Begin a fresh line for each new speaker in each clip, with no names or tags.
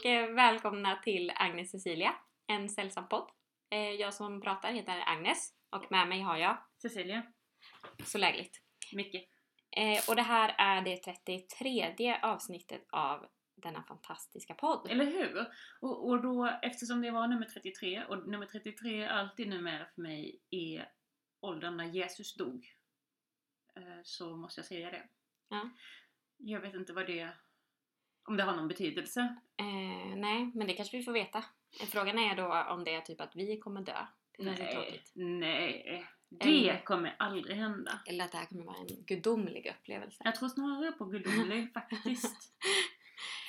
och eh, välkomna till Agnes Cecilia, en sällsam podd. Eh, Jag som pratar heter Agnes och med mig har jag
Cecilia,
Så lägligt.
mycket.
Eh, Och det här är det 33 avsnittet av denna fantastiska podd.
Eller hur? Och, och då, eftersom det var nummer 33, och nummer 33 alltid numera för mig är åldern när Jesus dog, så måste jag säga det.
Ja.
Jag vet inte vad det, om det har någon betydelse.
Eh, nej, men det kanske vi får veta. Frågan är då om det är typ att vi kommer dö. Det
Nej, nej, det
Eller-
kommer aldrig hända.
Eller att det här kommer vara en gudomlig upplevelse.
Jag tror snarare på gudomlig, faktiskt.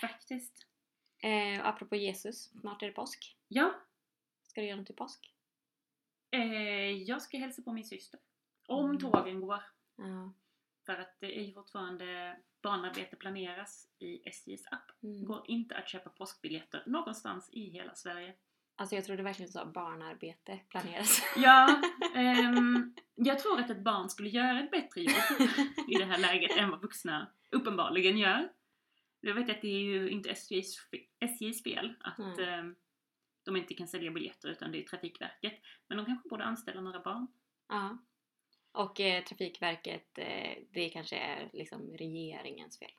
Faktiskt.
Eh, apropå Jesus, snart är det påsk.
Ja,
Ska du göra något till påsk?
eh, jag ska hälsa på min syster. Om
Mm.
tågen går.
Ja.
För att det är ju fortfarande barnarbete planeras i SJs app.
Mm.
går inte att köpa påskbiljetter någonstans i hela Sverige.
Alltså jag trodde verkligen så barnarbete planeras.
Ja, ehm, jag tror att ett barn skulle göra ett bättre jobb i det här läget än vad vuxna uppenbarligen gör. Jag vet att det är ju inte SJs, SJs fel att
Mm.
ehm, de inte kan sälja biljetter utan det är Trafikverket. Men de kanske borde anställa några barn.
Ja. Och eh, Trafikverket, eh, det kanske är liksom regeringens fel.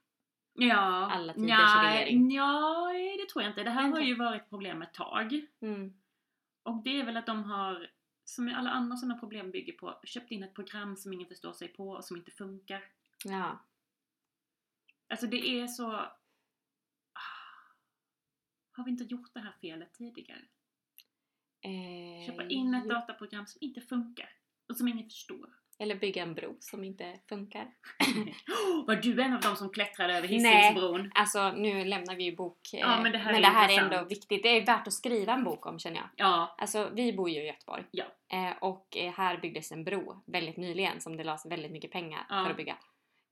Ja,
Alla tiders
nja,
regering.
nja, det tror jag inte. Det här har ju varit problem ett tag.
Mm.
Och det är väl att de har, som alla andra sådana problem bygger på, köpt in ett program som ingen förstår sig på och som inte funkar.
Ja.
Alltså det är så... Ah, Har vi inte gjort det här felet tidigare?
Eh,
Köpa in ett dataprogram som inte funkar och som ingen förstår.
Eller bygga en bro som inte funkar.
var du en av dem som klättrade över Hisingsbron?
Alltså nu lämnar vi ju bok.
Ja, men det här
men
är
det här är ändå viktigt. Det är värt att skriva en bok om känner jag.
Ja,
Alltså vi bor ju i Göteborg.
Ja.
Eh, och eh, här byggdes en bro väldigt nyligen som det lades väldigt mycket pengar
Ja.
för att bygga.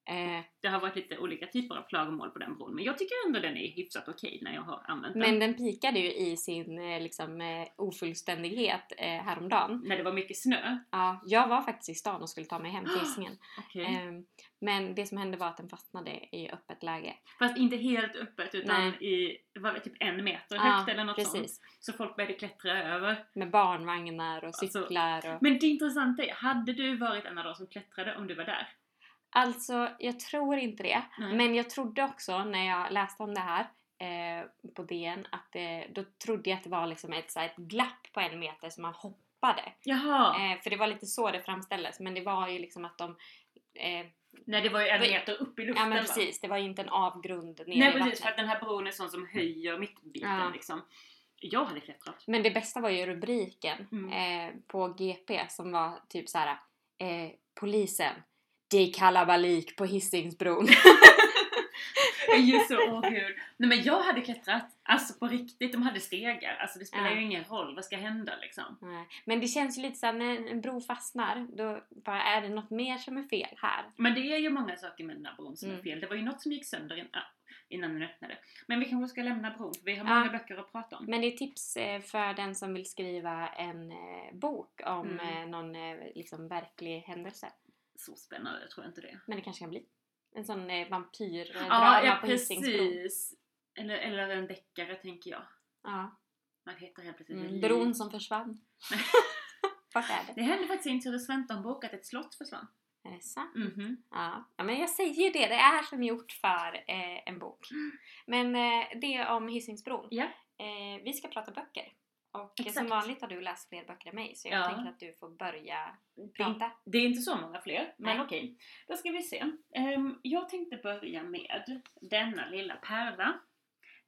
Eh,
det har varit lite olika typer av klagomål på den bron, men jag tycker ändå den är hyfsat okej när jag har använt den.
men den pikade ju i sin eh, liksom, eh, ofullständighet eh, häromdagen.
När det var mycket snö.
Ja, jag var faktiskt i stan och skulle ta mig hem till Hisingen.
Okej.
Ehm, men det som hände var att den fastnade i öppet läge.
Fast inte helt öppet utan
Nej.
i, var det typ en meter
Ja,
högt eller något sånt.
Precis.
Så folk började klättra över.
Med barnvagnar och
Alltså,
cyklar och...
Men det intressanta är, hade du varit en av de som klättrade om du var där?
Alltså, jag tror inte det.
Nej.
Men jag trodde också när jag läste om det här eh, på DN att eh, då trodde jag att det var liksom ett, så här, ett glapp på en meter som man hoppade.
Jaha!
Eh, för det var lite så det framställdes. Men det var ju liksom att de... Eh,
Nej det var ju en meter upp i luften
ja men
va?
precis, det var ju inte en avgrund ner
Nej
i
precis,
vattnet.
för att den här bron är sån som höjer mittbiten
Ja.
liksom. Jag hade klättrat.
Men det bästa var ju rubriken
Mm.
eh, på GP som var typ så här: eh, Polisen. Det är kalabalik på Hisingsbron.
Det är ju så åh gud. Nej men jag hade klättrat. Alltså på riktigt, de hade stegar. Alltså det spelar
Ja.
ju ingen roll, vad ska hända liksom?
Nej. Men det känns ju lite såhär när en bro fastnar, då bara är det något mer som är fel här.
Men det är ju många saker med den här bron som är
Mm.
fel. Det var ju något som gick sönder in, ah, innan den öppnade. Men vi kanske ska lämna bron, för vi har
Ja.
många böcker att prata om.
Men det är tips eh, för den som vill skriva en eh, bok om
Mm.
eh, någon liksom verklig händelse.
Så spännande tror jag inte det.
Men det kanske kan bli. En sån eh, vampyrdrama
Ja, ja
på
precis. Eller, eller en deckare tänker jag.
Ja.
Man heter helt plötsligt
Mm, bron som försvann. Vart är det?
Det hände faktiskt i en Ture Sventon-bok att ett slott försvann.
Är det sant?
Mhm.
Ja. ja, men jag säger ju det. Det är som gjort för eh, en bok. Men eh, det om Hisingsbron.
Ja.
Eh, vi ska prata böcker. Och
Exakt.
som vanligt har du läst fler böcker än mig så jag
Ja.
tänker att du får börja
Det,
prata.
det är inte så många fler, men
Nej.
okej. Då ska vi se. Ehm, jag tänkte börja med denna lilla pärla.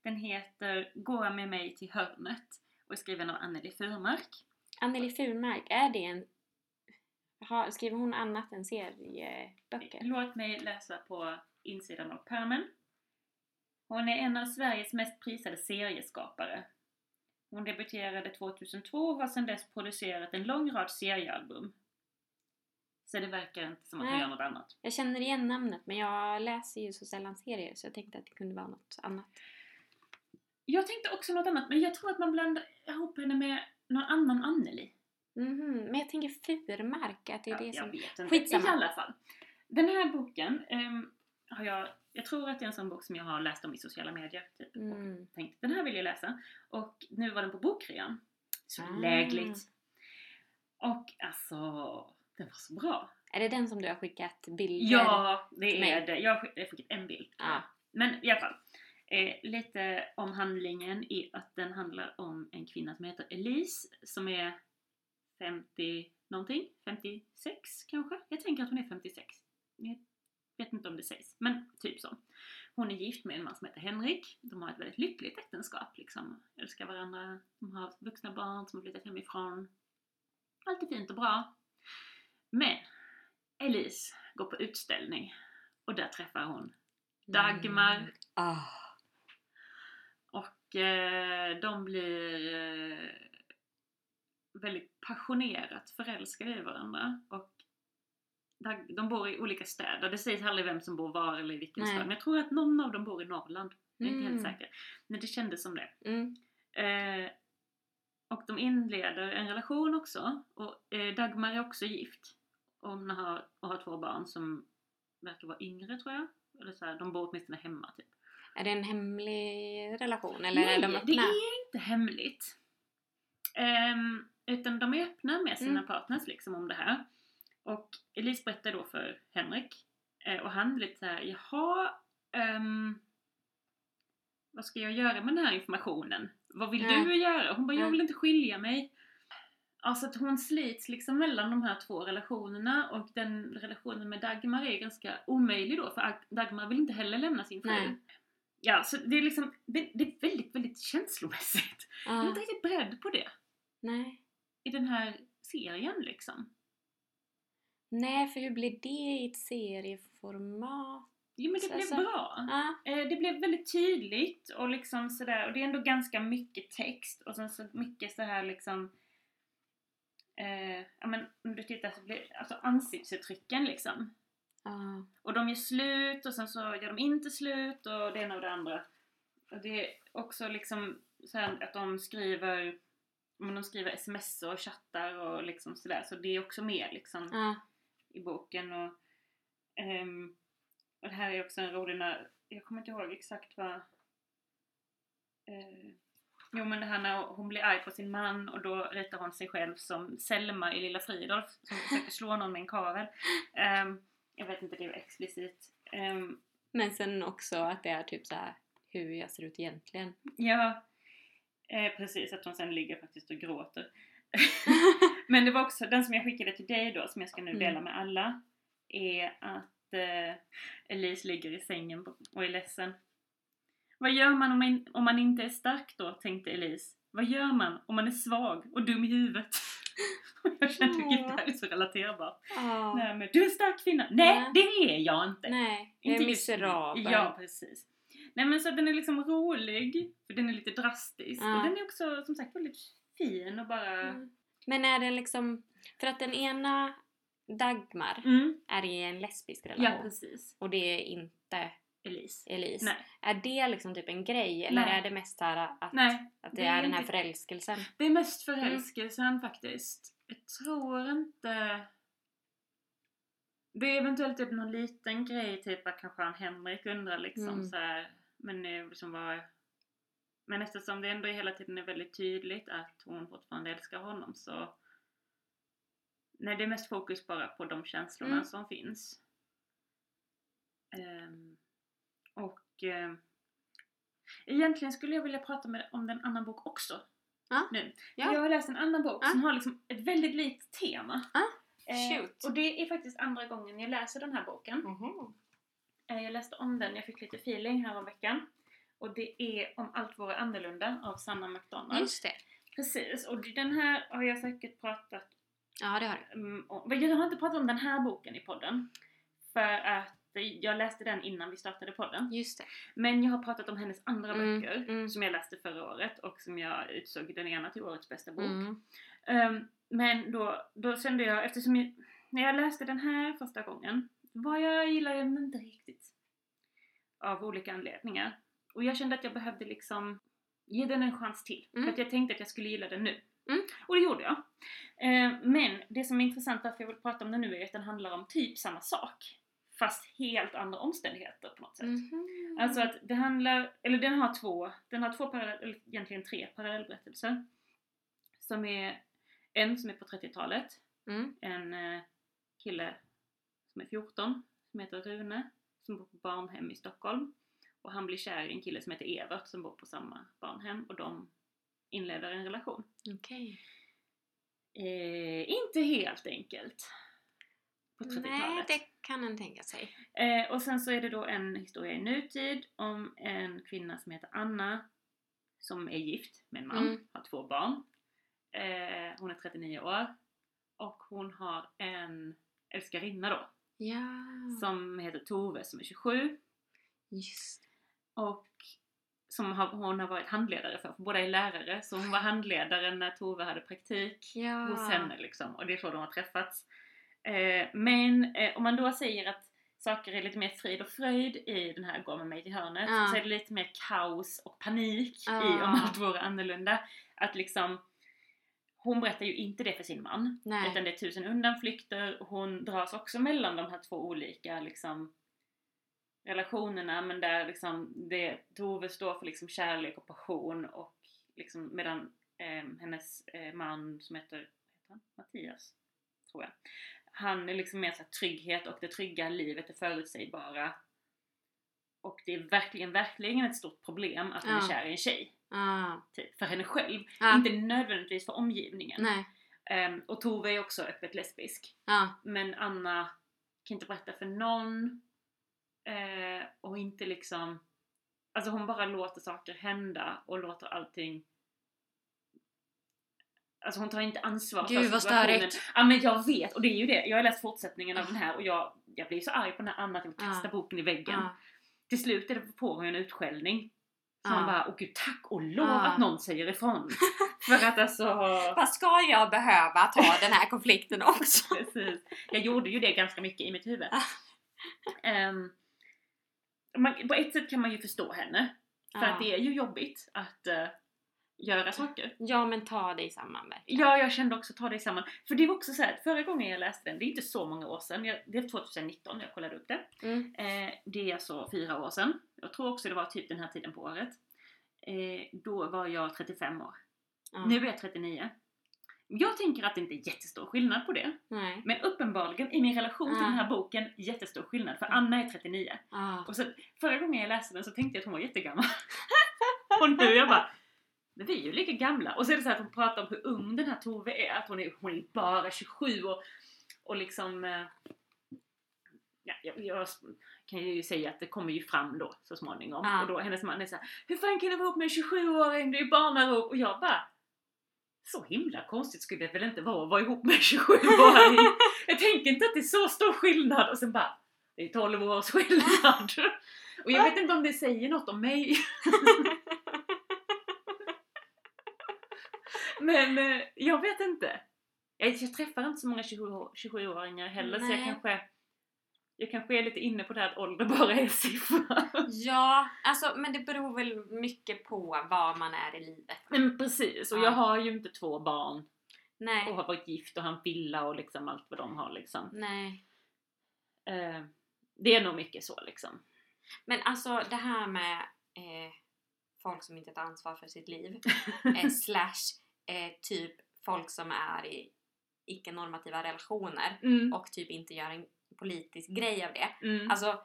Den heter Gå med mig till hörnet och är skriven av Anneli Furmark.
Anneli Furmark, är det en... Har, skriver hon annat än serieböcker?
Låt mig läsa på insidan av pärmen. Hon är en av Sveriges mest prisade serieskapare. Hon debuterade 2002 och har sedan dess producerat en lång rad seriealbum. Så det verkar inte som att hon
Nej.
gör något annat.
Jag känner igen namnet men jag läser ju så sällan serier så jag tänkte att det kunde vara något annat.
Jag tänkte också något annat, men jag tror att man blandar ihop henne med någon annan Anneli.
Mhm, Men jag tänker Furmark, att det är
Ja,
det som... Skitsamma.
I alla fall. Den här boken ehm, har jag, jag tror att det är en sån bok som jag har läst om i sociala medier. Typ,
Mm.
och tänkt den här vill jag läsa. Och nu var den på bokrean. Så
Ah.
lägligt. Och alltså, den var så bra.
Är det den som du har skickat bilder?
Ja, det är det. Jag har skickat en bild.
Ja.
Men i alla fall. Eh, lite om handlingen är att den handlar om en kvinna som heter Elise som är 50 någonting, 56 kanske? Jag tänker att hon är 56. Vet inte om det sägs, men typ så. Hon är gift med en man som heter Henrik. De har ett väldigt lyckligt äktenskap liksom. Älskar varandra. De har vuxna barn som har flyttat hemifrån. Allt är fint och bra. Men Elise går på utställning och där träffar hon Dagmar.
Mm. Ah.
Och eh, de blir eh, väldigt passionerat förälskade i varandra. Och de bor i olika städer. Det sägs aldrig vem som bor var eller i vilken
Nej.
stad. Men jag tror att någon av dem bor i Norrland. Jag är inte helt
Mm.
säker. Men det kändes som det.
Mm.
Eh, och de inleder en relation också. Och eh, Dagmar är också gift. Och hon har, och har två barn som verkar vara yngre tror jag. Eller så här, de bor åtminstone hemma typ.
Är det en hemlig relation eller
Nej,
är de öppna?
det är inte hemligt. Ehm, utan de är öppna med sina
Mm.
partners liksom om det här. Och Elise berättar då för Henrik. Eh, och han blir lite såhär, jaha, ehm, vad ska jag göra med den här informationen? Vad vill
Ja.
du göra? Hon bara, jag
Ja.
vill inte skilja mig. Alltså att hon slits liksom mellan de här två relationerna och den relationen med Dagmar är ganska omöjlig då för Ag- Dagmar vill inte heller lämna sin fru. Ja, så det är liksom, det, är väldigt, väldigt känslomässigt. Jag är inte riktigt beredd på det
Nej.
i den här serien liksom.
Nej, för hur blir det i ett serieformat?
Jo men det
Så-
blev bra.
Ah.
Eh, det blev väldigt tydligt och liksom sådär, och det är ändå ganska mycket text och sen så mycket så här liksom eh, ja men om du tittar så blir alltså ansiktsuttrycken liksom.
Ah.
Och de gör slut och sen så gör de inte slut och det ena och det andra. Och det är också liksom så här att de skriver men de skriver sms och chattar och liksom sådär så det är också med liksom
Ah.
I boken och, ehm, och det här är också en rolig när, jag kommer inte ihåg exakt vad eh, Jo men det här när hon blir arg på sin man och då ritar hon sig själv som Selma i Lilla Fridolf som försöker slå någon med en kavel. Ehm, jag vet inte, det är explicit. Ehm,
Men sen också att det är typ så här hur jag ser ut egentligen.
ja, eh, precis att hon sen ligger faktiskt och gråter. Men det var också den som jag skickade till dig då, som jag ska nu
Mm.
dela med alla, är att eh, Elise ligger i sängen och är ledsen. Vad gör man om man, om man inte är stark då, tänkte Elise. Vad gör man om man är svag och dum i huvudet? Jag kände att det här är så relaterbart.
Ah.
Nej, men, du är en stark kvinna! Nej,
Nej.
det är jag inte!
Nej, jag är
Inte
miserabel.
Ja, precis. Nej men så den är liksom rolig, för den är lite drastisk.
Ja.
Och den är också som sagt väldigt fin och bara...
Mm. Men är det liksom, för att den ena Dagmar
Mm.
är i en lesbisk relation
Ja, precis.
och det är inte
Elise.
Elise.
Nej.
Är det liksom typ en grej eller
Nej.
är det mest här att,
Nej,
att det,
det är
är den här förälskelsen?
det är mest förälskelsen faktiskt. Jag tror inte... Det är eventuellt typ någon liten grej, typ att kanske han Henrik undrar liksom
Mm.
så här, men eh, liksom vad... Men eftersom det ändå hela tiden är väldigt tydligt att hon fortfarande älskar honom så... Nej, det är mest fokus bara på de känslorna
Mm.
som finns. Ehm, och ehm, egentligen skulle jag vilja prata med, om en annan bok också.
Ja.
Nu.
Ja.
Jag har läst en annan bok
Ja.
som har liksom ett väldigt likt tema.
Ja,
Eh, och det är faktiskt andra gången jag läser den här boken.
Mhm.
Eh, Jag läste om den, jag fick lite feeling här om veckan. Och det är Om allt vore annorlunda av Sanna McDonald.
Just det.
Precis, och den här har jag säkert pratat
Ja, det har du.
um, om. men Jag har inte pratat om den här boken i podden. För att jag läste den innan vi startade podden.
Just det.
Men jag har pratat om hennes andra
Mm,
böcker
mm.
som jag läste förra året och som jag utsåg den ena till årets bästa bok.
Mm.
Ehm, men då, då kände jag, eftersom jag, när jag läste den här första gången, vad jag gillade den inte riktigt. Av olika anledningar. Och jag kände att jag behövde liksom ge den en chans till.
Mm.
För att jag tänkte att jag skulle gilla den nu.
Mm.
Och det gjorde jag. Ehm, men det som är intressant varför jag vill prata om den nu är att den handlar om typ samma sak. fast helt andra omständigheter på något sätt.
Mhm.
Alltså att det handlar, eller den har två, den har två parallell, eller egentligen tre parallellberättelser. Som är en som är på 30-talet,
Mm.
en eh, kille som är 14, som heter Rune, som bor på barnhem i Stockholm. Och han blir kär i en kille som heter Evert som bor på samma barnhem och de inleder en relation.
Okej.
Eh, inte helt enkelt. På 30-talet.
Nej, det kan en tänka sig.
Eh, och sen så är det då en historia i nutid om en kvinna som heter Anna som är gift med en man,
Mm.
har två barn. Eh, hon är 39 år och hon har en älskarinna då
Ja,
som heter Tove som är 27
just
och som hon har varit handledare för, för båda är lärare så hon var handledare när Tove hade praktik
Ja.
hos henne liksom och det är så de har träffats. Eh, men eh, om man då säger att saker är lite mer frid och fröjd i den här Gå med mig till hörnet
Ja.
så är det lite mer kaos och panik
Ja.
i Om allt vore annorlunda. Att liksom hon berättar ju inte det för sin man
Nej.
utan det är tusen undanflykter. Hon dras också mellan de här två olika liksom relationerna men där liksom det, Tove står för liksom kärlek och passion och liksom medan eh, hennes eh, man som heter, heter han? Mattias, tror jag. Han är liksom mer så här trygghet och det trygga livet, det förutsägbara. Och det är verkligen, verkligen ett stort problem att hon är
Ja.
kär i en tjej.
Ah.
Typ, för henne själv.
Ja.
Inte nödvändigtvis för omgivningen. Ehm, och Tove är också öppet lesbisk.
Ja.
Men Anna kan inte berätta för någon. Eh, och inte liksom... Alltså hon bara låter saker hända och låter allting... Alltså hon tar inte ansvar
Gud, vad
situationen.
störigt.
Ja men jag vet, och det är ju det. Jag har läst fortsättningen av den här och jag, jag blir så arg på den här Anna att jag vill kasta
Ja.
boken i väggen.
Ja.
Till slut är det på hon en utskällning. Så
Ja.
man bara, åh gud tack och lov
Ja.
att någon säger ifrån. För att alltså...
Vad ska jag behöva ta den här konflikten också?
Precis. Jag gjorde ju det ganska mycket i mitt huvud.
Ah.
Man, på ett sätt kan man ju förstå henne. För
Ja.
att det är ju jobbigt att eh, göra saker.
Ja men ta det i samman verkligen.
Ja, jag kände också ta det samman. För det var också så här, att förra gången jag läste den, det är inte så många år sedan, jag, det är 2019 jag kollade upp det.
Mm.
Eh, det är alltså fyra år sedan. Jag tror också det var typ den här tiden på året. Eh, då var jag 35 år.
Ja.
Nu är jag 39. Jag tänker att det inte är jättestor skillnad på det.
Nej.
Men uppenbarligen i min relation till
Ja.
den här boken, jättestor skillnad. För Anna är 39.
Ja.
Och så, förra gången jag läste den så tänkte jag att hon var jättegammal. och nu jag bara, men vi är ju lika gamla. Och så är det så här att hon pratar om hur ung den här Tove är. Att hon är, hon är bara 27 och, och liksom... eh, Ja, jag, jag kan ju säga att det kommer ju fram då så småningom.
Ja.
Och då hennes man är såhär, hur fan kan du vara ihop med en 27-åring? Du är barnarop. Och jag bara, så himla konstigt skulle det väl inte vara att vara ihop med en 27-åring? jag tänker inte att det är så stor skillnad. Och sen bara, det är 12 års skillnad. Och jag vet inte om det säger något om mig. Men eh, jag vet inte. Jag, träffar inte så många 27 27-åringar heller så jag
Nej.
kanske jag kanske är lite inne på det här att ålder bara är en siffra.
Ja, alltså men det beror väl mycket på var man är i livet.
Men precis, och
Ja.
jag har ju inte två barn och
Nej.
har varit gift och har en villa och liksom allt vad de har liksom.
Nej.
Eh, det är nog mycket så liksom.
Men alltså det här med eh, folk som inte tar ansvar för sitt liv eh, slash eh, typ folk som är i icke-normativa relationer
Mm.
och typ inte gör en politisk grej av det.
Mm.
Alltså,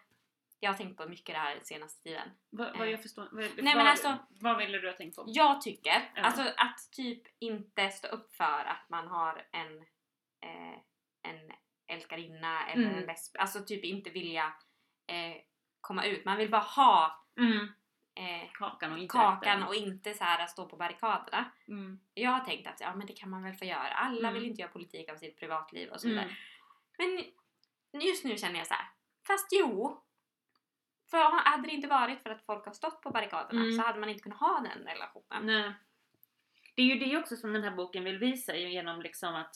jag har tänkt på mycket det här senaste tiden.
vad, vad jag förstår, vad,
men
vad,
alltså-
vad ville du ha tänkt på?
Jag tycker,
Ja.
alltså att typ inte stå upp för att man har en, eh, en älskarinna eller
Mm.
en lesb, alltså typ inte vilja eh, komma ut. Man vill bara ha
Mm.
eh,
Kakan och inte
kakan och inte så här stå på barrikaderna.
Mm.
Jag har tänkt att ja, men det kan man väl få göra. Alla
Mm.
vill inte göra politik av sitt privatliv och så vidare.
Mm.
Men just nu känner jag så här. fast jo. För hade det inte varit för att folk har stått på barrikaderna
Mm.
så hade man inte kunnat ha den relationen.
Nej. Det är ju det också som den här boken vill visa genom liksom att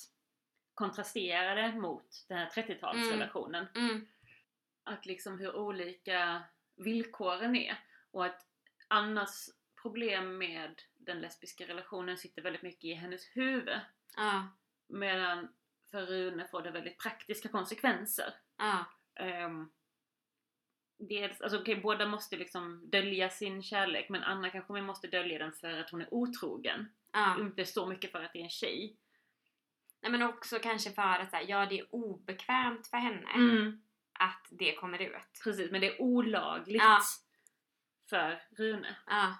kontrastera det mot den här 30-talsrelationen.
Mm.
Att liksom hur olika villkoren är. Och att Annas problem med den lesbiska relationen sitter väldigt mycket i hennes huvud.
Ja,
Medan för Rune får det väldigt praktiska konsekvenser.
ja,
Ehm, dels, alltså okej båda måste liksom dölja sin kärlek men Anna kanske man måste dölja den för att hon är otrogen.
Ja.
Inte så mycket för att det är en tjej.
Nej, men också kanske för att så här, ja, det är obekvämt för henne
Mm.
att det kommer ut.
Precis, men det är olagligt
Ja.
för Rune.
Ja.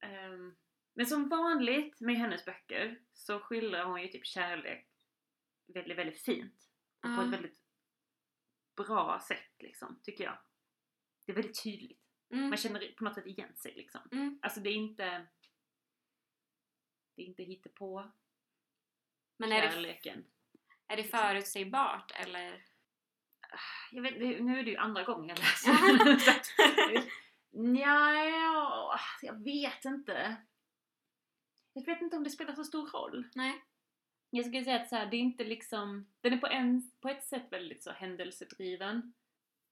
Ehm, men som vanligt med hennes böcker så skildrar hon ju typ kärlek väldigt, väldigt fint. Och på ett väldigt bra sätt liksom, tycker jag. Det är väldigt tydligt.
Mm.
Man känner på något sätt igen sig liksom.
Mm.
Alltså det är inte... Det är inte hittepå
Men är det,
kärleken.
är det förutsägbart eller?
Jag vet, det- nu är det ju andra gången jag läser. Nja, ja, jag vet inte. Jag vet inte om det spelar så stor roll.
Nej.
Jag skulle säga att så här, det är inte liksom... Den är på, en, på ett sätt väldigt så händelsedriven.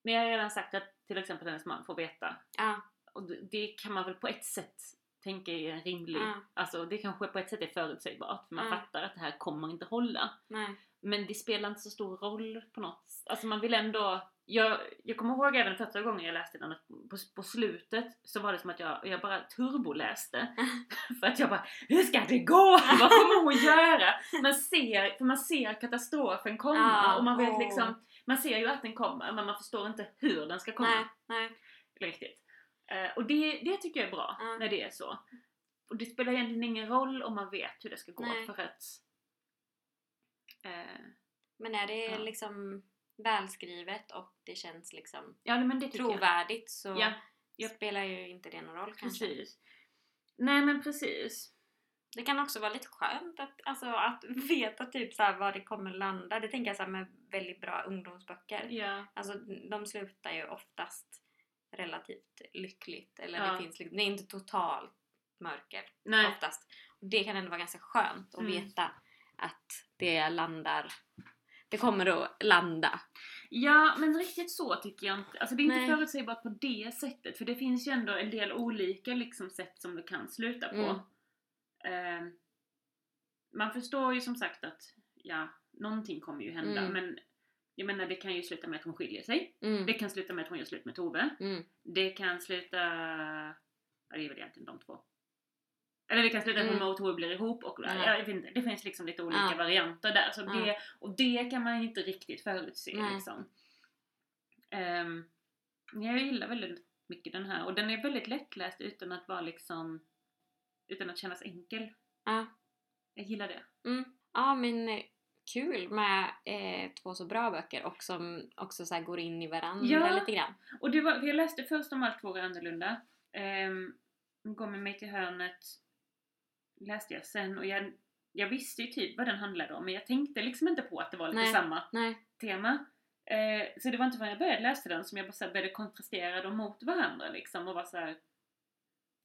Men jag har redan sagt att till exempel hennes man får veta.
Ja.
Och det- kan man väl på ett sätt tänka är en rimlig...
Ja.
Alltså det kanske på ett sätt är förutsägbart. För man
Ja.
fattar att det här kommer inte hålla.
Nej.
Men det spelar inte så stor roll på något Alltså man vill ändå... Jag, jag kommer ihåg även första gången jag läste den på, på slutet så var det som att jag, jag bara turboläste. för att jag bara Hur ska det gå? Vad kommer hon göra? Man ser, för man ser katastrofen komma
Ja,
och man vet
åh.
liksom Man ser ju att den kommer men man förstår inte hur den ska komma.
Nej. Nej.
Riktigt. Eh, och det, det tycker jag är bra
Ja.
när det är så. Och det spelar egentligen ingen roll om man vet hur det ska gå
Nej.
för att
Men är det
Ja.
liksom välskrivet och det känns liksom
Ja men det tycker jag.
trovärdigt så
Ja, ja.
spelar ju inte det någon roll kanske.
Precis. Nej men precis.
Det kan också vara lite skönt att, alltså, att veta typ så här var det kommer landa. Det tänker jag så här med väldigt bra ungdomsböcker.
Ja.
Alltså de slutar ju oftast relativt lyckligt. Eller
Ja.
det finns liksom, det är inte totalt mörker
Nej.
oftast. Det kan ändå vara ganska skönt att
Mm.
veta att det landar det kommer att landa.
Ja men riktigt så tycker jag inte. Alltså det är inte
Nej.
förutsägbart på det sättet. För det finns ju ändå en del olika liksom, sätt som det kan sluta på.
Mm.
Eh, man förstår ju som sagt att ja, någonting kommer ju hända.
Mm.
Men jag menar det kan ju sluta med att hon skiljer sig.
Mm.
Det kan sluta med att hon gör slut med Tove.
Mm.
Det kan sluta... Ja, det är väl egentligen de två. Eller det kan sluta med att
Mm.
och Tove blir ihop och
Ja.
jag vet inte, det finns liksom lite olika
Ja.
varianter där. Så
Ja.
det, och det kan man ju inte riktigt förutse
Nej.
liksom. Ehm, jag gillar väldigt mycket den här och den är väldigt lättläst utan att vara liksom utan att kännas enkel.
Ja.
Jag gillar det.
Mm. Ja men eh, kul med eh, två så bra böcker och som också så här går in i varandra
Ja.
lite grann.
Och det var, jag läste först om allt vore annorlunda. Um, Gå med mig till hörnet läste jag sen och jag, jag visste ju typ vad den handlade om men jag tänkte liksom inte på att det var lite
Nej.
samma
Nej.
tema. Eh, så det var inte förrän jag började läsa den som jag bara började kontrastera dem mot varandra liksom och var så här.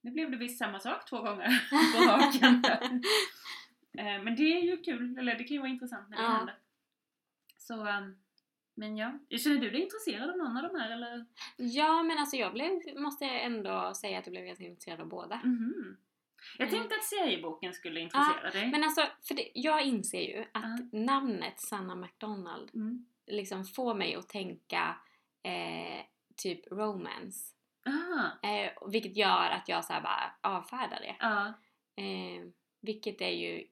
Nu blev det visst samma sak två gånger på raken. eh, men det är ju kul, eller det kan ju vara intressant när det
Ja.
händer. Så, ehm, men ja. Känner du dig intresserad av någon av de här eller?
Ja men alltså jag blev, måste ändå säga att jag blev ganska intresserad av båda.
Mhm. Jag
Mm.
tänkte att serieboken skulle intressera dig.
Men alltså, för det, jag inser ju att
Ja.
namnet Sanna McDonald
Mm.
liksom får mig att tänka eh, typ romance.
Ah,
Eh, vilket gör att jag så bara avfärdar det. Eh, vilket är ju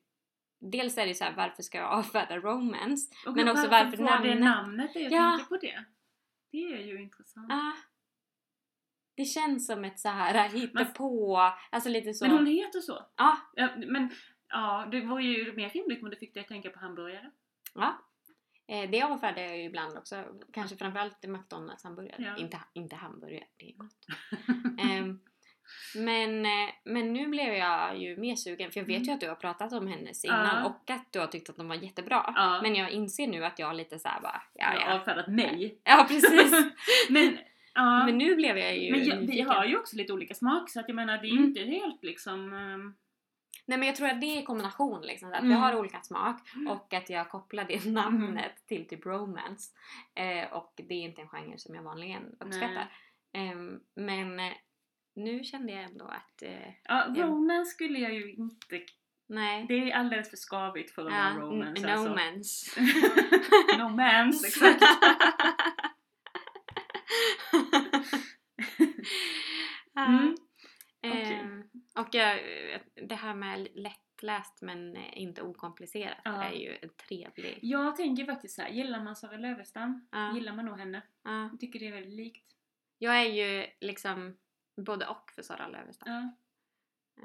Dels är det så här, varför ska jag avfärda romance?
Och
Men också
varför
varför
får det
namnet-
namnet är? Jag
Ja.
tänker på det. Det är ju intressant.
Det känns som ett så här hittepå, alltså lite så.
Men hon heter så?
Ja,
Ja, men ja, det var ju mer rimligt om du fick dig att tänka på hamburgare.
ja. Eh, det avfärdar jag ju ibland också. Kanske framförallt McDonalds hamburgare.
Ja.
Inte, inte hamburgare, det är gott. Ehm, men, eh, men nu blev jag ju mer sugen för jag vet
Mm.
ju att du har pratat om hennes innan
Ja.
och att du har tyckt att de var jättebra.
Ja.
Men jag inser nu att jag lite såhär bara, ja
Jag har
ja.
avfärdat mig.
Ja precis.
men, ja.
Men nu blev jag ju
men jag, vi har ju också lite olika smak så att jag menar det är ju
Mm.
inte helt liksom... ehm,
Nej men jag tror att det är i kombination liksom. Att vi
Mm.
har olika smak
Mm.
och att jag kopplar det namnet till typ romance. Eh, och det är inte en genre som jag vanligen uppskattar. Ehm, men eh, nu kände jag ändå att eh,
Ja, romance skulle jag ju inte...
nej.
Det är alldeles för skavigt för att
Ja,
vara romance alltså.
no mans.
no mm. Eh,
okay. Och det här med lättläst men inte okomplicerat
ja.
är ju en trevlig...
Jag tänker faktiskt så här, gillar man Sara Lövestam,
ja.
gillar man nog henne.
Ja.
Jag tycker det är väldigt likt.
Jag är ju liksom både och för Sara Lövestam
Ja.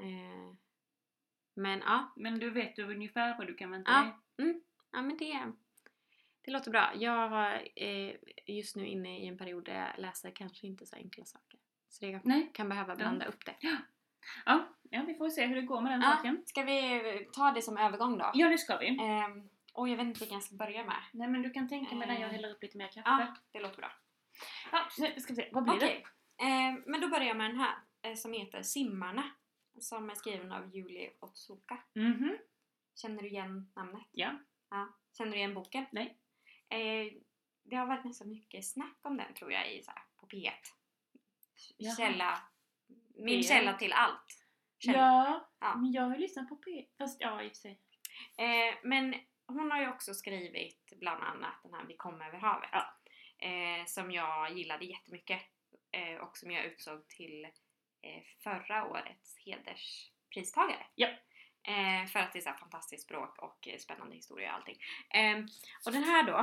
Eh, men ja.
Men du vet ungefär vad du kan vänta dig? Mm.
Ja, men det det låter bra. Jag har eh, just nu inne i en period där jag läser kanske inte så enkla saker. Så det
Nej.
kan behöva blanda upp det.
Ja. ja, vi får se hur det går med den
Ja,
saken.
ska vi ta det som övergång då?
Ja, det ska vi.
Ehm, och jag vet inte vilken jag ska börja med.
Nej, men du kan tänka medan jag
Eh.
häller upp lite mer kaffe.
Ja, det låter bra.
Ja, nu ska vi se. Vad blir
Okej, ehm, men då börjar jag med den här eh, som heter Simmarna. Som är skriven av Julie Otsuka.
det? Mhm.
Känner du igen namnet?
Ja.
Ja. Känner du igen boken?
Nej.
Eh, det har varit ganska mycket snack om den tror jag i, så här, på P1.
Jaha.
Källa. Min
P1.
källa till allt. Källa.
Ja,
Ja.
men jag har ju lyssnat på P... Fast ja, i och för sig.
Eh, men hon har ju också skrivit bland annat den här Vi kom över havet.
Ja.
Eh, som jag gillade jättemycket. Eh, och som jag utsåg till eh, förra årets hederspristagare.
Ja.
Eh, för att det är så fantastiskt språk och eh, spännande historia och allting. Eh, och den här då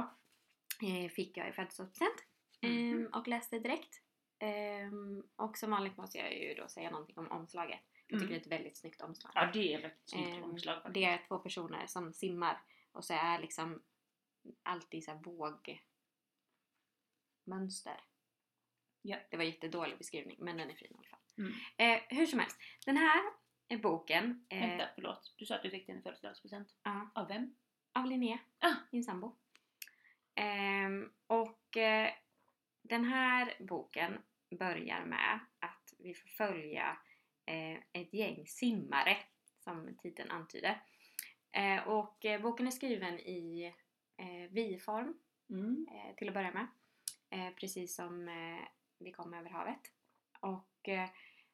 eh, fick jag i födelsedagspresent.
Mhm.
och läste direkt. Eh, och som vanligt måste jag ju då säga någonting om omslaget. Jag tycker
Mm.
det är ett väldigt snyggt omslag.
Ja, det är ett väldigt snyggt
Ehm,
omslag faktiskt.
Det är två personer som simmar och så är liksom alltid så vågmönster.
Ja.
Det var jättedålig beskrivning men den är fin i alla fall.
Mm.
Eh, hur som helst, den här är boken eh,
Vänta, förlåt. Du sa att du fick den i födelsedagspresent.
ja,
Av vem?
av Linnea,
Ah.
min sambo. Ehm, och eh, den här boken börjar med att vi får följa eh, ett gäng simmare som titeln antyder. Eh, och eh, boken är skriven i eh, vi-form
Mm.
eh, till att börja med. Eh, precis som eh, vi kom över havet. Och eh,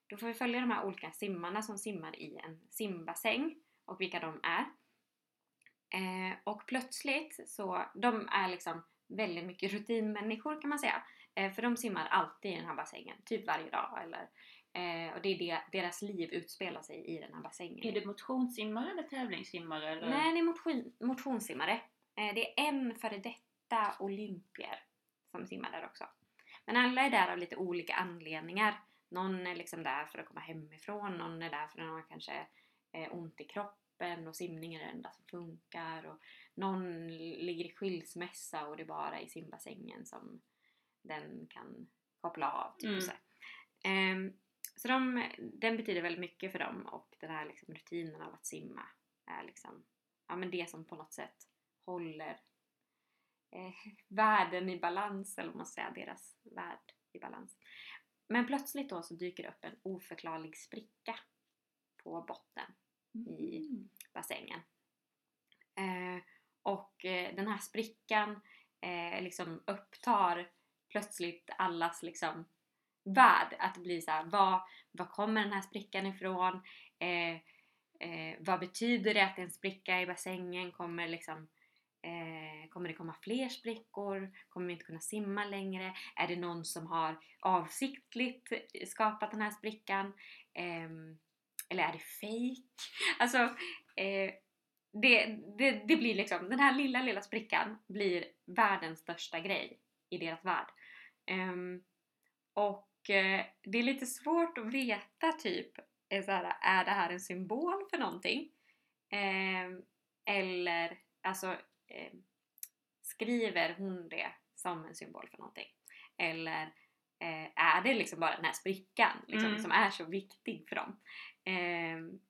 då får vi följa de här olika simmarna som simmar i en simbassäng och vilka de är. Eh, och plötsligt så, de är liksom väldigt mycket rutinmänniskor kan man säga. Eh, för de simmar alltid i den här bassängen, typ varje dag. Eller, eh, och det är det, deras liv utspelar sig i den här bassängen.
Är det motionssimmare eller tävlingssimmare? Eller?
Nej, det är motion, motionssimmare. Eh, det är en före detta olympier som simmar där också. Men alla är där av lite olika anledningar. Någon är liksom där för att komma hemifrån, någon är där för att har kanske eh, ont i kroppen och simning är det enda som funkar. Och någon ligger i skilsmässa och det är bara i simbassängen som den kan koppla av. Typ
Mm.
så. Ehm, så de, den betyder väldigt mycket för dem och den här liksom rutinen av att simma är liksom ja, men det som på något sätt håller eh, världen i balans, eller man ska säga, deras värld i balans. Men plötsligt då så dyker det upp en oförklarlig spricka på botten i
Mm.
bassängen. Eh, och eh, den här sprickan eh, liksom upptar plötsligt allas liksom värld. Att det blir så här, vad, vad kommer den här sprickan ifrån? Eh, eh, vad betyder det att det är en spricka i bassängen? Kommer liksom Eh, kommer det komma fler sprickor? Kommer vi inte kunna simma längre? Är det någon som har avsiktligt skapat den här sprickan? Eh, eller är det fejk? Alltså, eh, det, det, det blir liksom, den här lilla, lilla sprickan blir världens största grej i deras värld. Ehm, och eh, det är lite svårt att veta typ, är, så här, är det här en symbol för någonting? Ehm, eller, alltså, eh, skriver hon det som en symbol för någonting? Eller eh, är det liksom bara den här sprickan liksom,
Mm.
som är så viktig för dem? Ehm,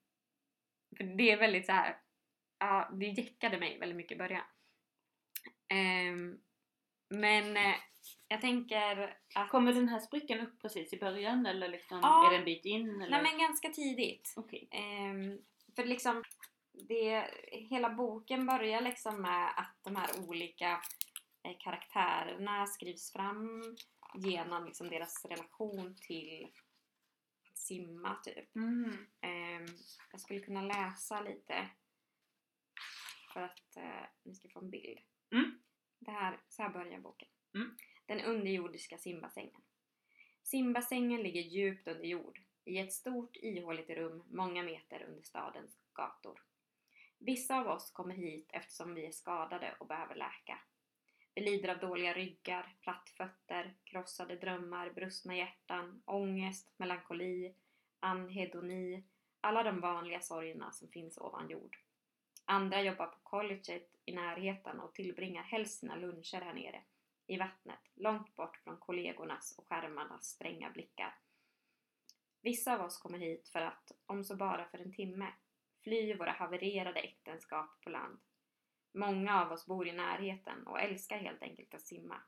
för det är väldigt så här, ja, det jäckade mig väldigt mycket i början. Ehm, men eh, jag tänker att...
Kommer den här sprickan upp precis i början eller liksom,
Ja.
är det en bit in? Eller?
Nej men ganska tidigt.
Okej.
Ehm, för liksom, det, hela boken börjar liksom med att de här olika eh, karaktärerna skrivs fram genom liksom deras relation till att simma typ.
Mm.
Ehm, jag skulle kunna läsa lite för att eh, ni ska få en bild.
Mm.
Det här, så här börjar boken.
Mm.
Den underjordiska simbassängen. Simbassängen ligger djupt under jord, i ett stort ihåligt rum många meter under stadens gator. Vissa av oss kommer hit eftersom vi är skadade och behöver läka. Vi lider av dåliga ryggar, plattfötter, krossade drömmar, brustna hjärtan, ångest, melankoli, anhedoni, alla de vanliga sorgerna som finns ovan jord. Andra jobbar på colleget i närheten och tillbringar helst sina luncher här nere, i vattnet, långt bort från kollegornas och skärmarnas stränga blickar. Vissa av oss kommer hit för att, om så bara för en timme, fly våra havererade äktenskap på land. Många av oss bor i närheten och älskar helt enkelt att simma.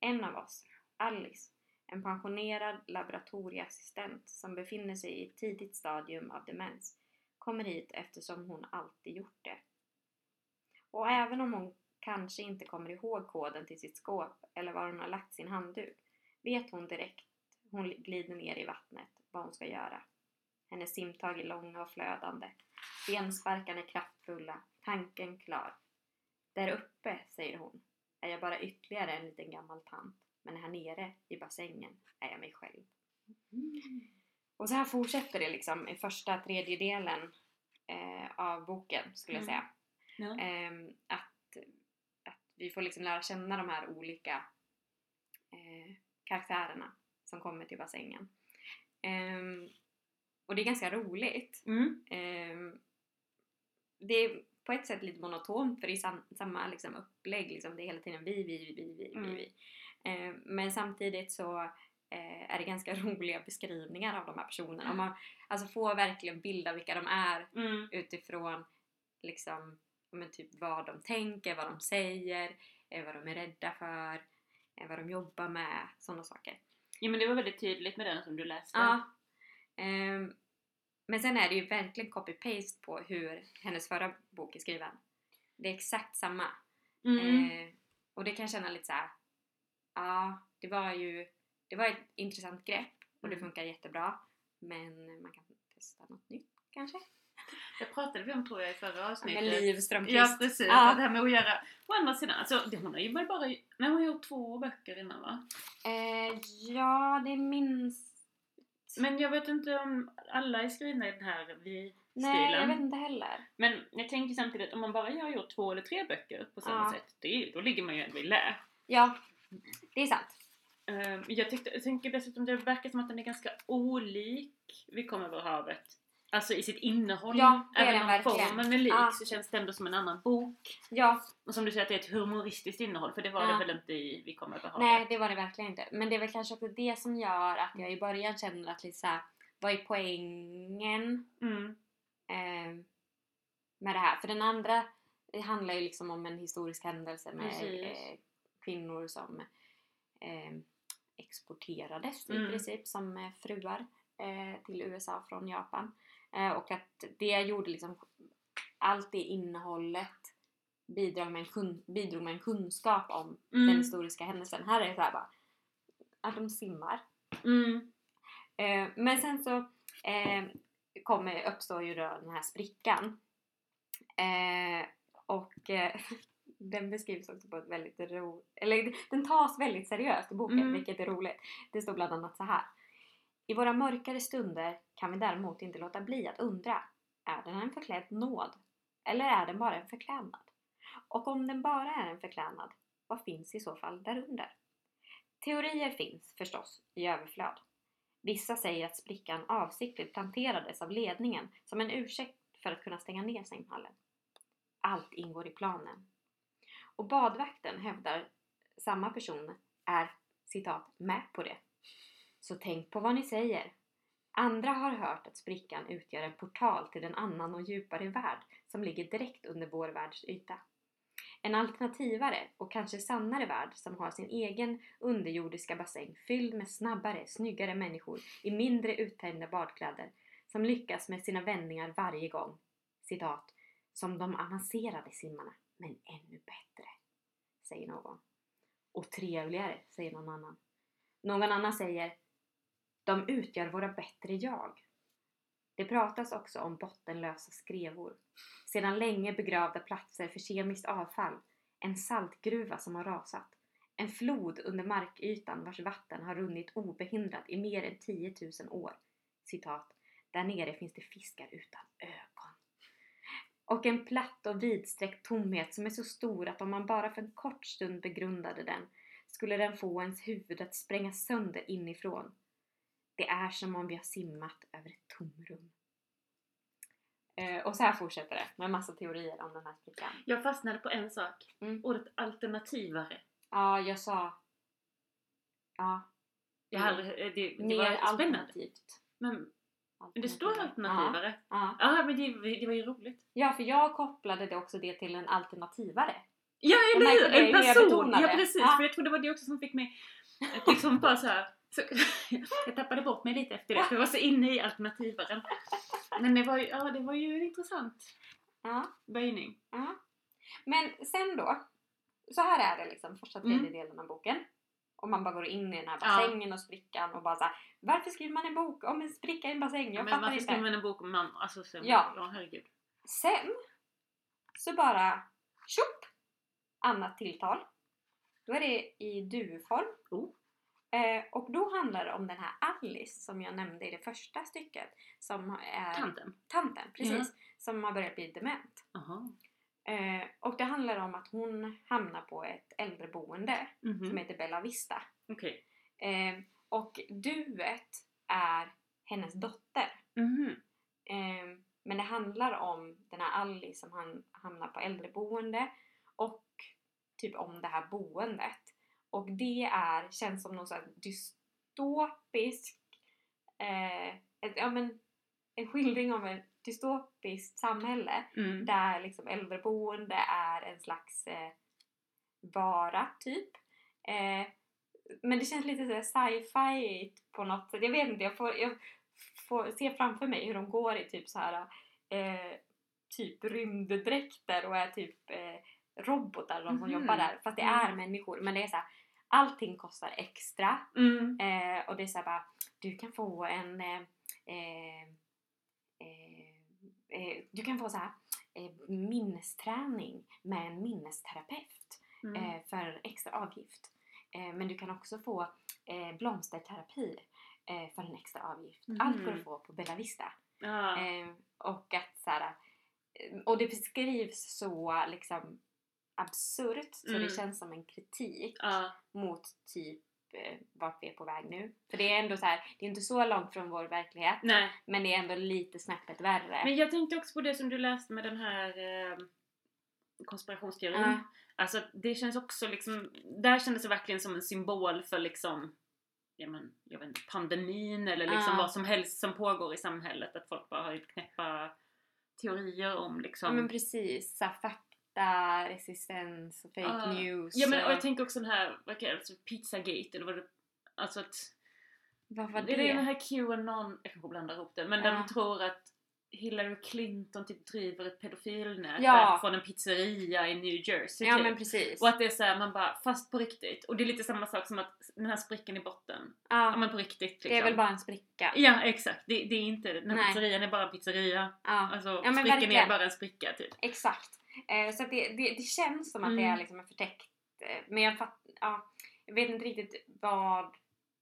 En av oss, Alice, en pensionerad laboratorieassistent som befinner sig i ett tidigt stadium av demens, kommer hit eftersom hon alltid gjort det. Och även om hon kanske inte kommer ihåg koden till sitt skåp eller var hon har lagt sin handduk, vet hon direkt hon glider ner i vattnet vad hon ska göra. Hennes simtag är långa och flödande. Bensparkarna är kraftfulla, tanken klar. Där uppe, säger hon, är jag bara ytterligare en liten gammal tant. Men här nere i bassängen är jag mig själv. Och så här fortsätter det liksom i första tredjedelen eh, av boken skulle jag
Mm.
säga.
Ja.
Ehm, att, att vi får liksom lära känna de här olika eh, karaktärerna som kommer till bassängen. Ehm, och det är ganska roligt.
Mm.
Ehm, det är på ett sätt lite monotont för det är sam, samma liksom, upplägg. Liksom, det är hela tiden vi, vi, vi, vi, vi,
Mm.
vi. Ehm, men samtidigt så eh, är det ganska roliga beskrivningar av de här personerna. Och man alltså, får verkligen bilda vilka de är
Mm.
utifrån liksom, men typ vad de tänker, vad de säger, eh, vad de är rädda för, eh, vad de jobbar med, sådana saker.
Ja men det var väldigt tydligt med den som du läste.
Ja. Ehm, men sen är det ju verkligen copy-paste på hur hennes förra bok är skriven. Det är exakt samma.
Mm.
Eh, och det kan jag känna lite så här. ja, det var ju det var ett intressant grepp och det
Mm.
funkar jättebra. Men man kan testa något nytt kanske?
Det pratade vi om tror jag i förra avsnittet.
Med Liv Strömquist.
Ja precis,
Ja.
det här med att göra... Å andra sidan, alltså, det- hon har ju bara... Nej, hon har gjort två böcker innan va?
Eh, ja, det minns...
Men jag vet inte om alla är skrivna i den här vi-stilen.
Nej, jag vet inte heller.
Men jag tänker samtidigt om man bara har gjort två eller tre böcker på samma
Ja.
sätt, det då ligger man ju ändå i lä.
Ja, det är sant.
Ehm, jag, tyckte, jag tänker dessutom det verkar som att den är ganska olik Vi kommer över havet. Alltså i sitt innehåll.
Ja, det
Även om
verkligen.
formen är lik
Ja.
så känns det ändå som en annan bok.
Ja,
Och som du säger att det är ett humoristiskt innehåll för det var
Ja.
det väl inte i Vi kommer havet.
nej det var det verkligen inte. Men det är väl kanske också det som gör att jag i början känner att lite såhär, vad är poängen
Mm.
eh, med det här? För den andra handlar ju liksom om en historisk händelse med eh, kvinnor som eh, exporterades i
Mm.
princip som eh, fruar till USA från Japan. Eh, och att det gjorde liksom allt det innehållet bidrog med en, kun, bidrog med en kunskap om den
Mm.
historiska händelsen. Här är det så här bara att de simmar.
Mm.
Eh, men sen så eh, kommer, uppstår ju då den här sprickan. Eh, och eh, den beskrivs också på ett väldigt roligt, eller den tas väldigt seriöst i boken
Mm.
vilket är roligt. Det står bland annat så här. I våra mörkare stunder kan vi däremot inte låta bli att undra. Är den en förklädd nåd? Eller är den bara en förklädnad? Och om den bara är en förklädnad, vad finns i så fall därunder? Teorier finns förstås i överflöd. Vissa säger att sprickan avsiktligt planterades av ledningen som en ursäkt för att kunna stänga ner simhallen. Allt ingår i planen. Och badvakten hävdar samma person är citat med på det. Så tänk på vad ni säger. Andra har hört att sprickan utgör en portal till en annan och djupare värld som ligger direkt under vår världs yta. En alternativare och kanske sannare värld som har sin egen underjordiska bassäng fylld med snabbare, snyggare människor i mindre uttänjda badkläder som lyckas med sina vändningar varje gång. Citat. Som de avancerade simmarna, men ännu bättre. Säger någon. Och trevligare, säger någon annan. Någon annan säger de utgör våra bättre jag. Det pratas också om bottenlösa skrevor. Sedan länge begravda platser för kemiskt avfall. En saltgruva som har rasat. En flod under markytan vars vatten har runnit obehindrat i mer än 10 000 år. citat, där nere finns det fiskar utan ögon. Och en platt och vidsträckt tomhet som är så stor att om man bara för en kort stund begrundade den skulle den få ens huvud att sprängas sönder inifrån. Det är som om vi har simmat över ett tomrum. Eh, och så här fortsätter det med massa teorier om den här sprickan.
Jag fastnade på en sak.
Mm.
Ordet alternativare.
Ja, jag sa... Ja,
Jag eh, det, det
mer
var
alternativt.
Men det står alternativare.
Ja.
Ja, men det, det var ju roligt.
ja, för jag kopplade det också det till en alternativare.
Ja, eller hur? En person! Ja, precis.
Ja.
För jag tror det var det också som fick mig att liksom bara så här. Så, jag tappade bort mig lite efter det, för jag var så inne i alternativaren. Men det var ju, ja, det var ju en intressant
Ja.
böjning.
Ja. Men sen då, så här är det liksom första
Mm.
tredjedelen av boken. Och man bara går in i den här
Ja.
bassängen och sprickan och bara såhär Varför skriver man en bok om en spricka i en bassäng? Jag
Ja, men
fattar
varför
inte.
skriver man en bok om man, alltså, så,
Ja.
ja herregud.
Sen så bara tjopp! Annat tilltal. Då är det i du-form.
Oh.
Eh, och då handlar det om den här Alice som jag nämnde i det första stycket. Som är
Tanten.
tanten, precis. Som har börjat bli dement. Eh, och det handlar om att hon hamnar på ett äldreboende
Mhm.
som heter Bella Vista.
Okej.
Eh, och duet är hennes dotter. Eh, men det handlar om den här Alice som han, hamnar på äldreboende och typ om det här boendet. Och det är, känns som någon sån här dystopisk, eh, ett, ja men en skildring av ett dystopiskt samhälle
Mm.
där liksom äldreboende är en slags eh, vara typ. Eh, men det känns lite sci-fi på något sätt. Jag vet inte, jag får, jag får se framför mig hur de går i typ så här eh, typ rymddräkter och är typ eh, robotar de som
Mhm.
jobbar där. Fast det är människor. Men det är så här, allting kostar extra.
Mm.
Eh, och det är såhär bara, du kan få en eh, eh, eh, du kan få så här eh, minnesträning med en minnesterapeut
Mm.
för extra avgift. Men du kan också få blomsterterapi för en extra avgift. Allt får du
Mhm.
få på Bella Vista.
Ja.
Eh, och att så här, eh, och det beskrivs så liksom absurt så
Mm.
det känns som en kritik
ja.
mot typ eh, vart vi är på väg nu. För det är ändå så här, det är inte så långt från vår verklighet
Nej.
men det är ändå lite snäppet värre.
Men jag tänkte också på det som du läste med den här eh, konspirationsteorin.
Ja.
Alltså det känns också liksom, där kändes det verkligen som en symbol för liksom ja, men, jag vet inte, pandemin eller liksom
Ja.
vad som helst som pågår i samhället. Att folk bara har knäppa teorier om liksom
Ja men precis, så här, fakta, resistens, fake
Ja.
news.
Ja men och jag tänker också den här, vad kallar det, Pizzagate eller vad det Alltså att
vad var
det
det?
är den här Qanon, jag kanske blandar ihop det, men där de tror att Hillary Clinton typ driver ett pedofilnätverk
Ja.
från en pizzeria i New Jersey
ja
typ.
men precis.
Och att det är såhär, man bara, fast på riktigt. Och det är lite samma sak som att den här sprickan i botten.
ja,
Ja men på riktigt liksom.
det är väl bara en spricka.
Ja exakt, det, det är inte, den här
Nej.
pizzerian är bara en pizzeria.
Ja,
Alltså
Ja,
sprickan är
verkligen.
bara en spricka typ.
exakt. Eh, så det, det, det känns som att det
Mm.
är liksom en förtäckt, eh, men jag, fatt, ja, jag vet inte riktigt vad,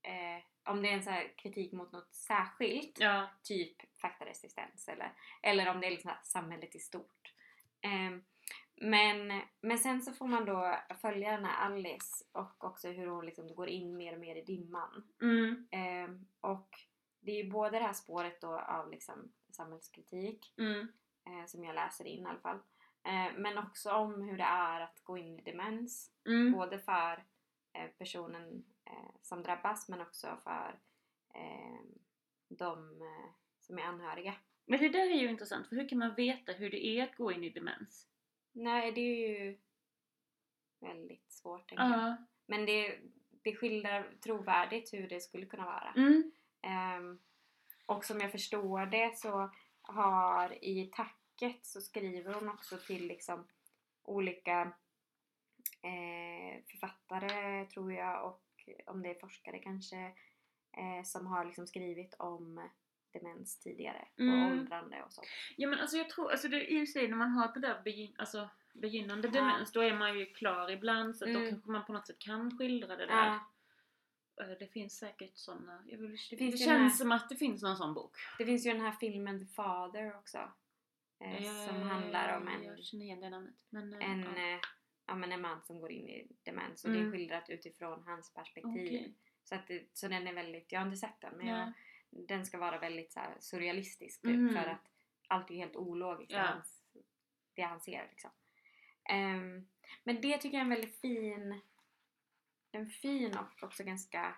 eh, om det är en så kritik mot något särskilt.
Ja.
typ faktaresistens eller, eller om det är liksom samhället i stort. Ehm, men, men sen så får man då följa den här Alice och också hur hon liksom går in mer och mer i dimman.
Mm,
Ehm, och det är ju både det här spåret då av liksom samhällskritik
mm,
eh, som jag läser in i alla fall. Eh, men också om hur det är att gå in i demens.
mm.
Både för eh, personen eh, som drabbas men också för de som är anhöriga.
Men det där är ju intressant, för hur kan man veta hur det är att gå in i demens?
Nej, det är ju väldigt svårt tänker jag.
Ja.
Men det, det skildrar trovärdigt hur det skulle kunna vara.
Mm.
Ehm, och som jag förstår det så har i tacket så skriver hon också till liksom olika eh, författare tror jag och om det är forskare kanske eh, som har liksom skrivit om demens tidigare
Mm.
och åldrande och så.
Ja men alltså jag tror, alltså det, i och sig när man har det där begyn, alltså, begynnande
Ja.
demens då är man ju klar ibland så att då
Mm.
kanske man på något sätt kan skildra det där.
Ja,
Eh, Det finns säkert sådana. Det,
Det
känns
här-
som att det finns någon sån bok.
Det finns ju den här filmen The Father också. Eh, som handlar om en,
Jag känner igen det namnet. Men, eh,
en,
ja.
eh, ja, men en man som går in i demens och det
Mm.
är skildrat utifrån hans perspektiv.
Okej.
Så, att det, så den är väldigt, jag har inte sett den men
Ja.
jag, den ska vara väldigt så här, surrealistisk typ,
Mhm.
för att allt är helt ologiskt
Ja.
det, han, det han ser liksom. Ehm, men det tycker jag är en väldigt fin, en fin och också ganska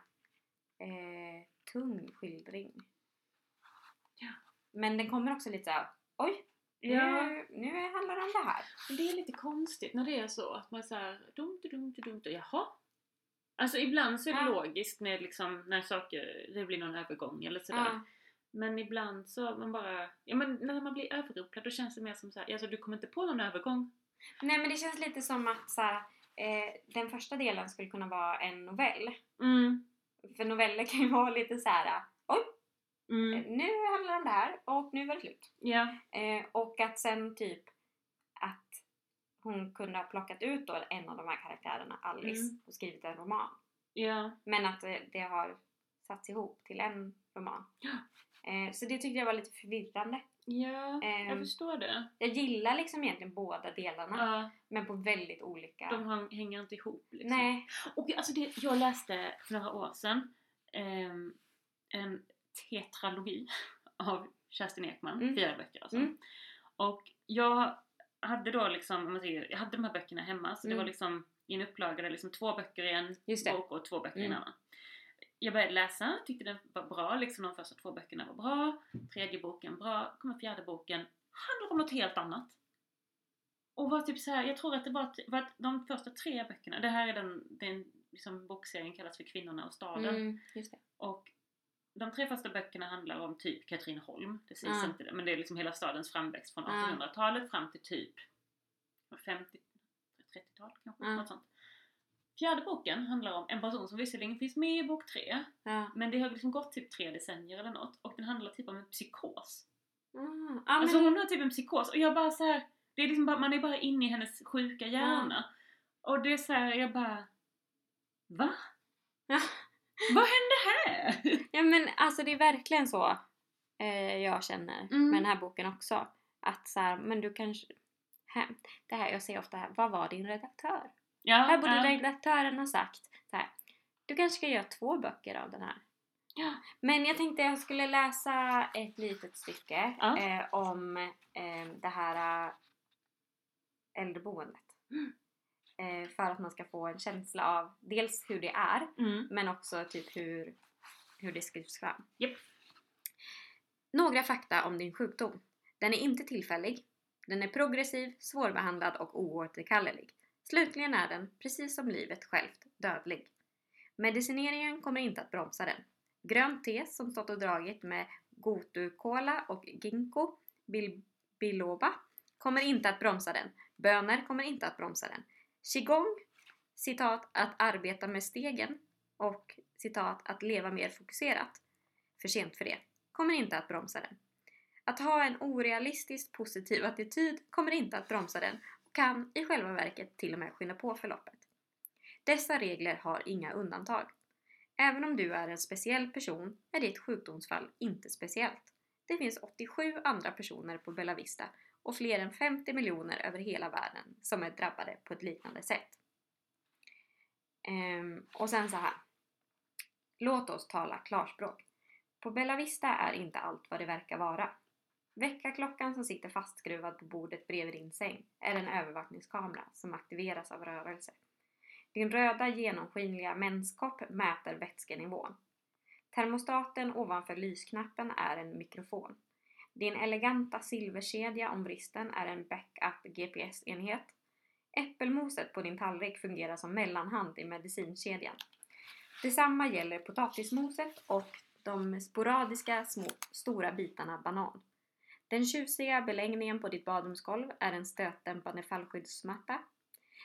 eh, tung skildring.
Ja.
Men den kommer också lite såhär, oj!
Ja.
Nu, nu handlar det om det här.
Men det är lite konstigt när det är så att man såhär dumt, dumt, dumt, jaha? Alltså ibland så är det
Ja.
logiskt med liksom när saker, det blir någon övergång eller sådär.
Ja.
Men ibland så man bara, ja men när man blir överrumplad då känns det mer som såhär, alltså du kommer inte på någon övergång.
Nej men det känns lite som att så här, eh, den första delen skulle kunna vara en novell.
Mm.
För noveller kan ju vara lite så här. oj,
Mm.
eh, nu handlar det om det här och nu var det slut.
Ja.
Eh, och att sen typ att hon kunde ha plockat ut då en av de här karaktärerna, Alice,
Mm.
och skrivit en roman.
Ja.
Men att det, det har satts ihop till en roman.
Ja.
Eh, så det tyckte jag var lite förvirrande.
Ja, jag
Ehm.
förstår det.
Jag gillar liksom egentligen båda delarna,
Ja,
men på väldigt olika...
de hänger inte ihop liksom.
Nej.
Och alltså det, jag läste för några år sedan ehm, en tetralogi av Kerstin Ekman,
Mm.
fyra böcker alltså.
Mm.
Och jag hade då liksom, om man säger, jag hade de här böckerna hemma så det
Mm.
var liksom i en upplaga där liksom två böcker i en
det.
bok och två böcker i en
Mm.
annan. Jag började läsa, tyckte den var bra, liksom de första två böckerna var bra. Tredje boken bra, kommer fjärde boken, handlar om något helt annat. Och var typ så här, jag tror att det var, var att de första tre böckerna, det här är den, den liksom bokserien kallas för Kvinnorna och staden.
Mm, det.
Och de tre första böckerna handlar om typ Katrineholm, det sägs
Ah.
inte det, men det är liksom hela stadens framväxt från
Ah.
1800-talet fram till typ 50, 30-tal kanske,
Ah.
något sånt. Fjärde boken handlar om en person som visserligen finns med i bok tre,
Ja.
men det har liksom gått typ tre decennier eller något och den handlar typ om en psykos.
Mm. Ja,
Alltså
men,
hon har typ en psykos och jag bara så här, det är liksom bara, man är bara inne i hennes sjuka hjärna. Och det är så här, jag bara Va?
Ja.
Vad hände
ja men alltså det är verkligen så eh, jag känner
Mm.
med den här boken också. Att så här, men du kanske... Här, det här, jag säger ofta här, vad var din redaktör?
Ja,
här borde
ja.
redaktören ha sagt så här, du kanske ska göra två böcker av den här.
Ja.
Men jag tänkte jag skulle läsa ett litet stycke
Ja.
eh, om eh, det här eh, äldreboendet.
Mm.
Eh, för att man ska få en känsla av dels hur det är
Mm.
men också typ hur, hur det skrivs fram.
Yep.
Några fakta om din sjukdom. Den är inte tillfällig. Den är progressiv, svårbehandlad och oåterkallelig. Slutligen är den, precis som livet självt, dödlig. Medicineringen kommer inte att bromsa den. Grönt te som stått och dragit med gotu-kola och ginkgo bil- biloba kommer inte att bromsa den. Bönor kommer inte att bromsa den. Qigong, citat, att arbeta med stegen och citat, att leva mer fokuserat, för sent för det, kommer inte att bromsa den. Att ha en orealistiskt positiv attityd kommer inte att bromsa den och kan i själva verket till och med skynda på förloppet. Dessa regler har inga undantag. Även om du är en speciell person är ditt sjukdomsfall inte speciellt. Det finns 87 andra personer på Bella Vista och fler än 50 miljoner över hela världen som är drabbade på ett liknande sätt. Ehm, och sen så här. Låt oss tala klarspråk. På Bella Vista är inte allt vad det verkar vara. Väckarklockan som sitter fastskruvad på bordet bredvid din säng är en övervakningskamera som aktiveras av rörelse. Din röda genomskinliga menskopp mäter vätskenivån. Termostaten ovanför lysknappen är en mikrofon. Din eleganta silverkedja om vristen är en backup GPS-enhet. Äppelmoset på din tallrik fungerar som mellanhand i medicinkedjan. Detsamma gäller potatismoset och de sporadiska små, stora bitarna banan. Den tjusiga beläggningen på ditt badrumsgolv är en stötdämpande fallskyddsmatta.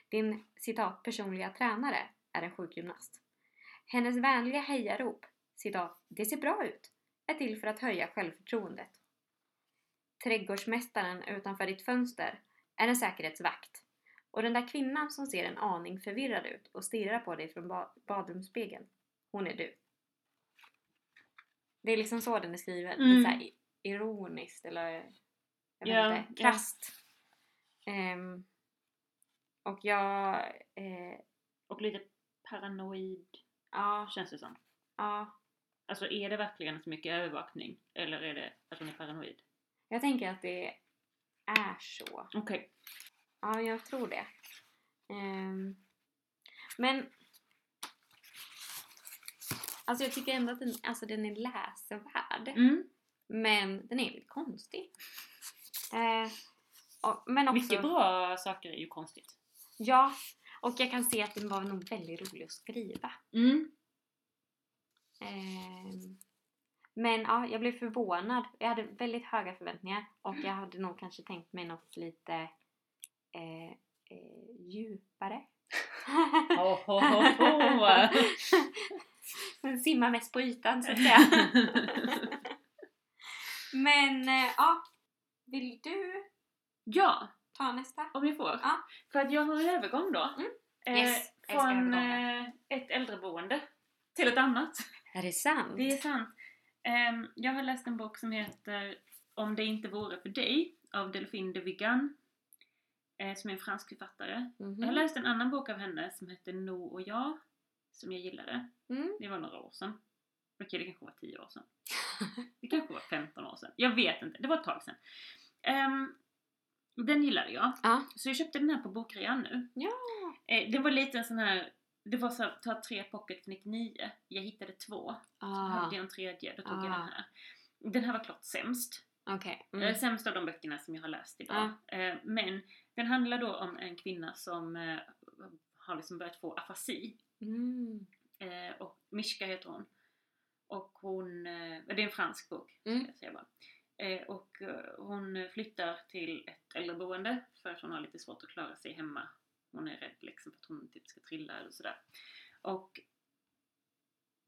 Din citat personliga tränare är en sjukgymnast. Hennes vänliga hejarop, citat det ser bra ut, är till för att höja självförtroendet. Trädgårdsmästaren utanför ditt fönster är en säkerhetsvakt. Och den där kvinnan som ser en aning förvirrad ut och stirrar på dig från ba- badrumsspegeln. hon är du. Det är liksom så den är skriven.
Mm.
Lite såhär ironiskt eller jag vet
Ja,
inte, krasst. Ehm, och jag, eh,
Och lite paranoid
ja,
känns det som.
ja.
Alltså är det verkligen så mycket övervakning? Eller är det att hon är paranoid?
Jag tänker att det är så.
Okej.
Ja, jag tror det. Ehm, men Alltså jag tycker ändå att den, alltså den är läsvärd.
Mm.
Men den är lite konstig. Eh, och, men också,
Mycket bra saker är ju konstigt.
Ja, och jag kan se att den var nog väldigt rolig att skriva.
Mm.
Ehm, men ja, jag blev förvånad. Jag hade väldigt höga förväntningar och jag hade nog kanske tänkt mig något lite eh, eh, djupare.
Ho, ho, ho.
Den simmar mest på ytan så att säga. Men eh, ja, vill du
ja,
ta nästa?
om jag får.
Ja.
För att jag har en övergång då.
Mm.
Eh,
Yes, älskar
från eh, ett äldreboende till ett annat.
Är det sant?
Det är sant. Ehm, jag har läst en bok som heter Om det inte vore för dig av Delphine de Vigan. Eh, som är en fransk författare.
Mhm.
Jag har läst en annan bok av henne som heter No och jag. Som jag gillade.
Mm.
Det var några år sedan. Okej, det kanske var 10 år sedan. Det kanske var 15 år sedan. Jag vet inte. Det var ett tag sedan. Ehm, den gillade jag.
Ja.
Så jag köpte den här på bokrean nu.
Ja.
Eh, det var lite en sån här... Det var så här, ta tre pocket för 99. Jag hittade två. Så
Ah,
hade jag en tredje, då tog jag
Ah.
den här. Den här var klart sämst.
Okej.
Mm.
Mm.
Sämst av de böckerna som jag har läst idag. Eh, men den handlar då om en kvinna som eh, har liksom börjat få afasi.
Mm.
Eh, och Mishka heter hon. Och hon, eh, det är en fransk bok,
Mm.
jag säga bara. Eh, och eh, hon flyttar till ett äldreboende för att hon har lite svårt att klara sig hemma. Hon är rädd liksom för att hon typ ska trilla eller sådär. Och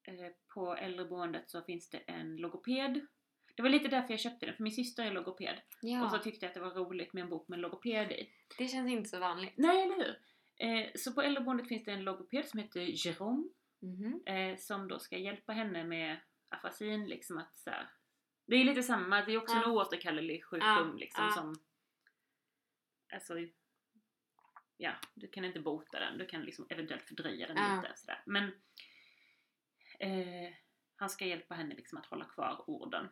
eh, på äldreboendet så finns det en logoped. Det var lite därför jag köpte den, för min syster är logoped.
Ja,
Och så tyckte jag att det var roligt med en bok med en logoped i.
det känns inte så vanligt.
Nej, eller hur? Eh, så på äldreboendet finns det en logoped som heter Jérôme
Mhm.
eh, som då ska hjälpa henne med afasin liksom att så här, Det är lite samma, det är också
Ja.
en oåterkallelig sjukdom
Ja,
liksom
ja.
som Alltså Ja, du kan inte bota den, du kan liksom eventuellt fördröja den
Ja.
lite sådär. Men eh, Han ska hjälpa henne liksom att hålla kvar orden.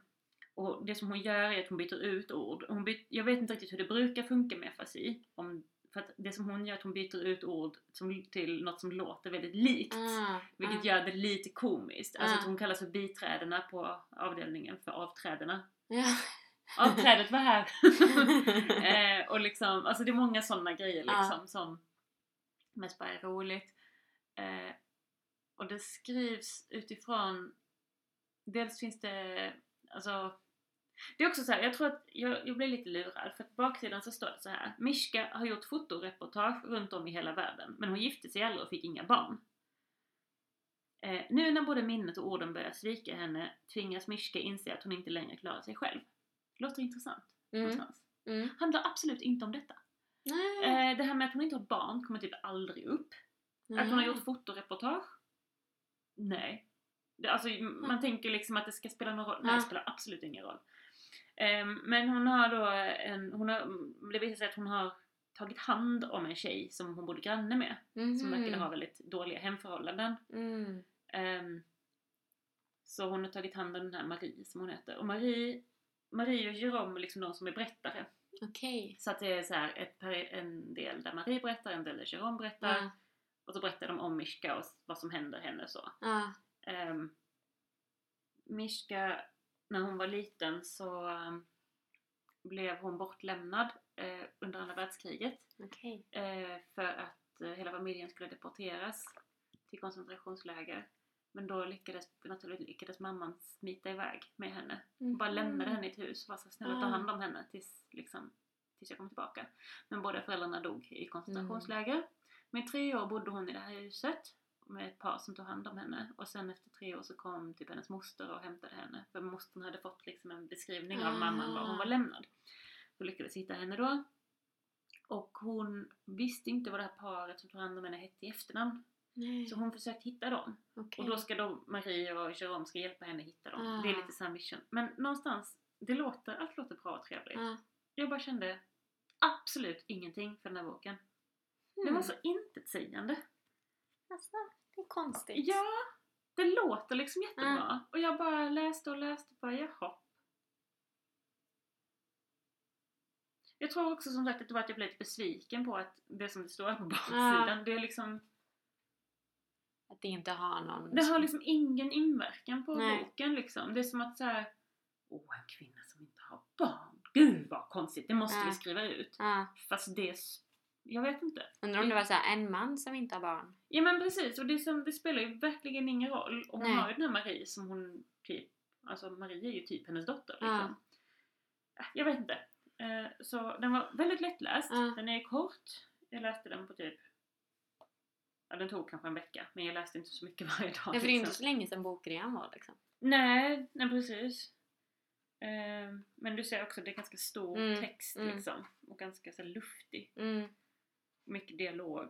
Och det som hon gör är att hon byter ut ord. Hon byt, jag vet inte riktigt hur det brukar funka med afasi. Om, för att det som hon gör är att hon byter ut ord som, till något som låter väldigt likt.
Ah,
Vilket
ah.
gör det lite komiskt. Alltså
Ah.
att hon kallas för biträdena på avdelningen för avträdena.
Ja.
Avträdet var här! eh, och liksom, alltså det är många sådana grejer
Ah.
liksom som mest bara är roligt. Eh, och det skrivs utifrån, dels finns det, alltså det är också så här, jag tror att jag, jag blev lite lurad för att på baksidan så står det så här. Mishka har gjort fotoreportage runt om i hela världen men hon gifte sig aldrig och fick inga barn. Eh, nu när både minnet och orden börjar svika henne tvingas Mishka inse att hon inte längre klarar sig själv. Låter intressant
Mm.
någonstans.
Mm.
Handlar absolut inte om detta.
Nej.
Eh, det här med att hon inte har barn kommer typ aldrig upp. Att hon har gjort fotoreportage? Nej. Det, alltså, man tänker liksom att det ska spela någon roll. Nej, det spelar absolut ingen roll. Ehm, men hon har då en, hon har, det visar sig att hon har tagit hand om en tjej som hon bodde granne med. Som
Mhm.
verkade ha väldigt dåliga hemförhållanden.
Mm.
Ehm, så hon har tagit hand om den här Marie som hon heter. Och Marie, Marie och Jerome är liksom de som är berättare.
Okej.
Så att det är så här ett, en del där Marie berättar, en del där Jerome berättar.
Ja.
Och så berättar de om Mishka och vad som händer henne så.
Ja.
Um, Mishka, när hon var liten så ehm, blev hon bortlämnad eh, under andra världskriget.
Okej.
eh, för att eh, hela familjen skulle deporteras till koncentrationsläger. Men då lyckades, naturligtvis lyckades mamman smita iväg med henne. Hon bara lämnade henne i ett hus och var så snälla ta
Ah.
hand om henne tills, liksom, tills jag kommer tillbaka. Men båda föräldrarna dog i koncentrationsläger. Men i tre år bodde hon i det här huset med ett par som tog hand om henne. Och sen efter tre år så kom typ hennes moster och hämtade henne. För mostern hade fått liksom en beskrivning av mamman var hon var
Ah.
lämnad. Så lyckades hitta henne då. Och hon visste inte vad det här paret som tog hand om henne hette i efternamn.
Nej.
Så hon försökt hitta dem.
Okej.
Och då ska då Marie och Jerome ska hjälpa henne hitta dem.
Ah.
Det är lite samma mission. Men någonstans, det låter, allt låter bra och trevligt.
Ja.
Jag bara kände absolut ingenting för den här boken. Den var
Mm.
så intetsägande.
Alltså, det är konstigt.
Ja, det låter liksom jättebra. Och jag bara läste och läste bara, jaha. Jag tror också som sagt att det var att jag blev lite besviken på att det som det står här på baksidan, det är liksom
Att det inte har någon...
Det har liksom ingen inverkan på
Nej.
boken liksom. Det är som att så här. Åh, en kvinna som inte har barn. Gud vad konstigt, det måste
Ja.
vi skriva ut. Fast det... Jag vet inte.
Undrar om det var så här, en man som inte har barn?
Ja men precis, och det, som, det spelar ju verkligen ingen roll. Och hon
Nej.
har ju den här Marie som hon typ... Alltså Marie är ju typ hennes dotter
Ja.
liksom. Äh, Jag vet inte. Eh, Så den var väldigt lättläst.
Ja.
Den är kort. Jag läste den på typ... Ja den tog kanske en vecka. Men jag läste inte så mycket varje dag.
Ja, för det är
liksom.
inte så länge sedan bokrean var liksom.
Nej, nej precis. Ehm, men du ser också att det är ganska stor
Mm,
text
mm.
liksom. Och ganska så luftig.
Mm.
Mycket dialog.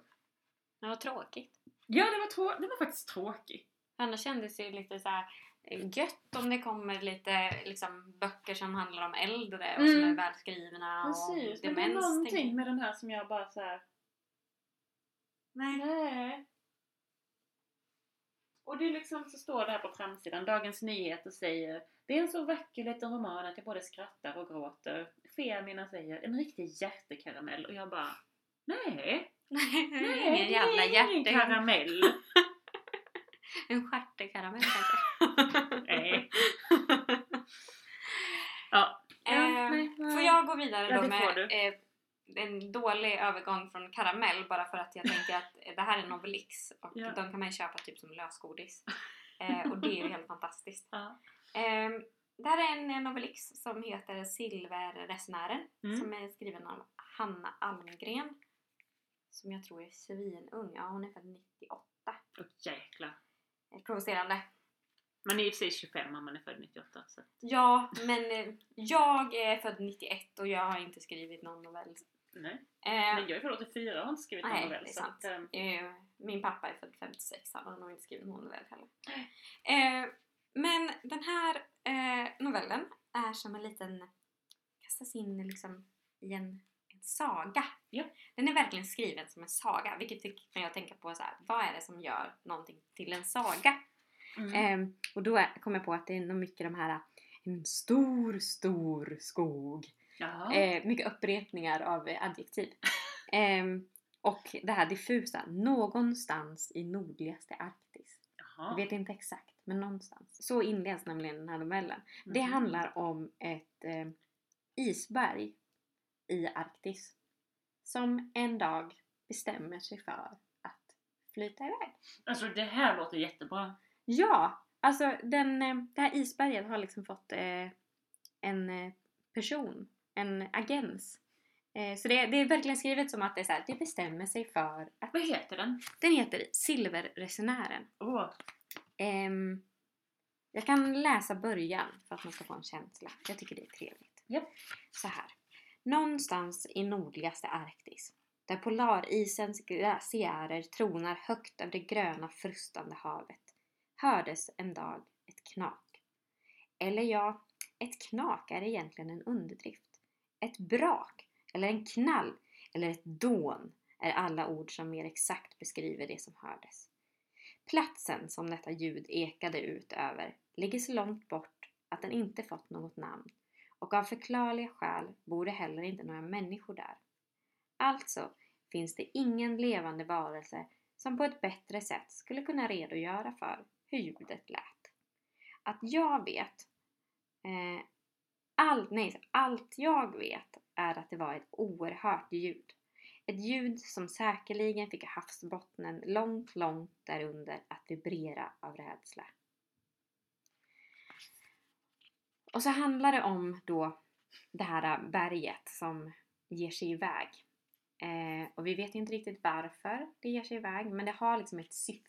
Det var tråkigt.
Ja, det var, trå- det var faktiskt tråkigt.
Annars kändes det ju lite så här eh, gött om det kommer lite liksom, böcker som handlar om äldre och som
Mm.
är välskrivna
Precis,
och
men det är
demens.
någonting med den här som jag bara så här.
Nej.
Nej. Och det är liksom så står det här på framsidan. Dagens Nyheter säger Det är en så vacker liten roman att jag både skrattar och gråter. Femina säger en riktig hjärtekaramell och jag bara Nej!
Nej,
Nej,
ingen jävla
ingen
hjärte.
karamell!
En stjärtekaramell kanske.
Nej. Ja.
Eh. Får jag gå vidare
Ja,
då med eh, en dålig övergång från karamell bara för att jag tänker att eh, det här är Novelix och
Ja.
de kan man ju köpa typ som lösgodis. Eh, och det är ju helt fantastiskt.
Ja.
Eh, det här är en Novelix som heter Silverresenären
Mm.
som är skriven av Hanna Almgren. Som jag tror är svinung. Ja, hon är född 98.
Åh jäklar.
Eh, Provocerande.
Man är i och för sig 25 om man är född 98. Så.
Ja, men eh, jag är född 91 och jag har inte skrivit någon novell.
Nej.
Eh,
Men jag är född 84 och har inte skrivit någon
Nej,
novell.
det är
så
sant.
att, ehm,
Eh, min pappa är född 56, han har nog inte skrivit någon novell heller. Eh, men den här eh, novellen är som en liten, kastas in liksom i en saga.
Ja.
Den är verkligen skriven som en saga, vilket fick mig att tänka på så här, vad är det som gör någonting till en saga?
mm.
Ehm, och då kom jag på att det är nog mycket de här en stor, stor skog. Eh, mycket upprepningar av eh, adjektiv. Ehm, och det här diffusa, någonstans i nordligaste Arktis.
Jaha.
Jag vet inte exakt, men någonstans. Så inleds nämligen den här novellen. Det
Mhm.
handlar om ett eh, isberg i Arktis som en dag bestämmer sig för att flyta iväg.
Alltså det här låter jättebra.
Ja! Alltså den, eh, det här isberget har liksom fått eh, en eh, person, en agens. Så det, det är verkligen skrivet som att det, är så här, det bestämmer sig för att...
Vad heter den?
Den heter Silverresenären.
Åh.
Ehm, jag kan läsa början för att man ska få en känsla. Jag tycker det är trevligt.
Japp.
Så här. Någonstans i nordligaste Arktis, där polarisens glaciärer tronar högt över det gröna frustande havet, hördes en dag ett knak. Eller ja, ett knak är egentligen en underdrift. Ett brak, eller en knall, eller ett dån är alla ord som mer exakt beskriver det som hördes. Platsen som detta ljud ekade ut över ligger så långt bort att den inte fått något namn och av förklarliga skäl bor det heller inte några människor där. Alltså finns det ingen levande varelse som på ett bättre sätt skulle kunna redogöra för hur ljudet lät. Att jag vet eh, allt, nej, allt jag vet är att det var ett oerhört ljud. Ett ljud som säkerligen fick havsbottnen långt, långt därunder att vibrera av rädsla. Och så handlar det om då det här berget som ger sig iväg. Eh, och vi vet inte riktigt varför det ger sig iväg, men det har liksom ett syfte,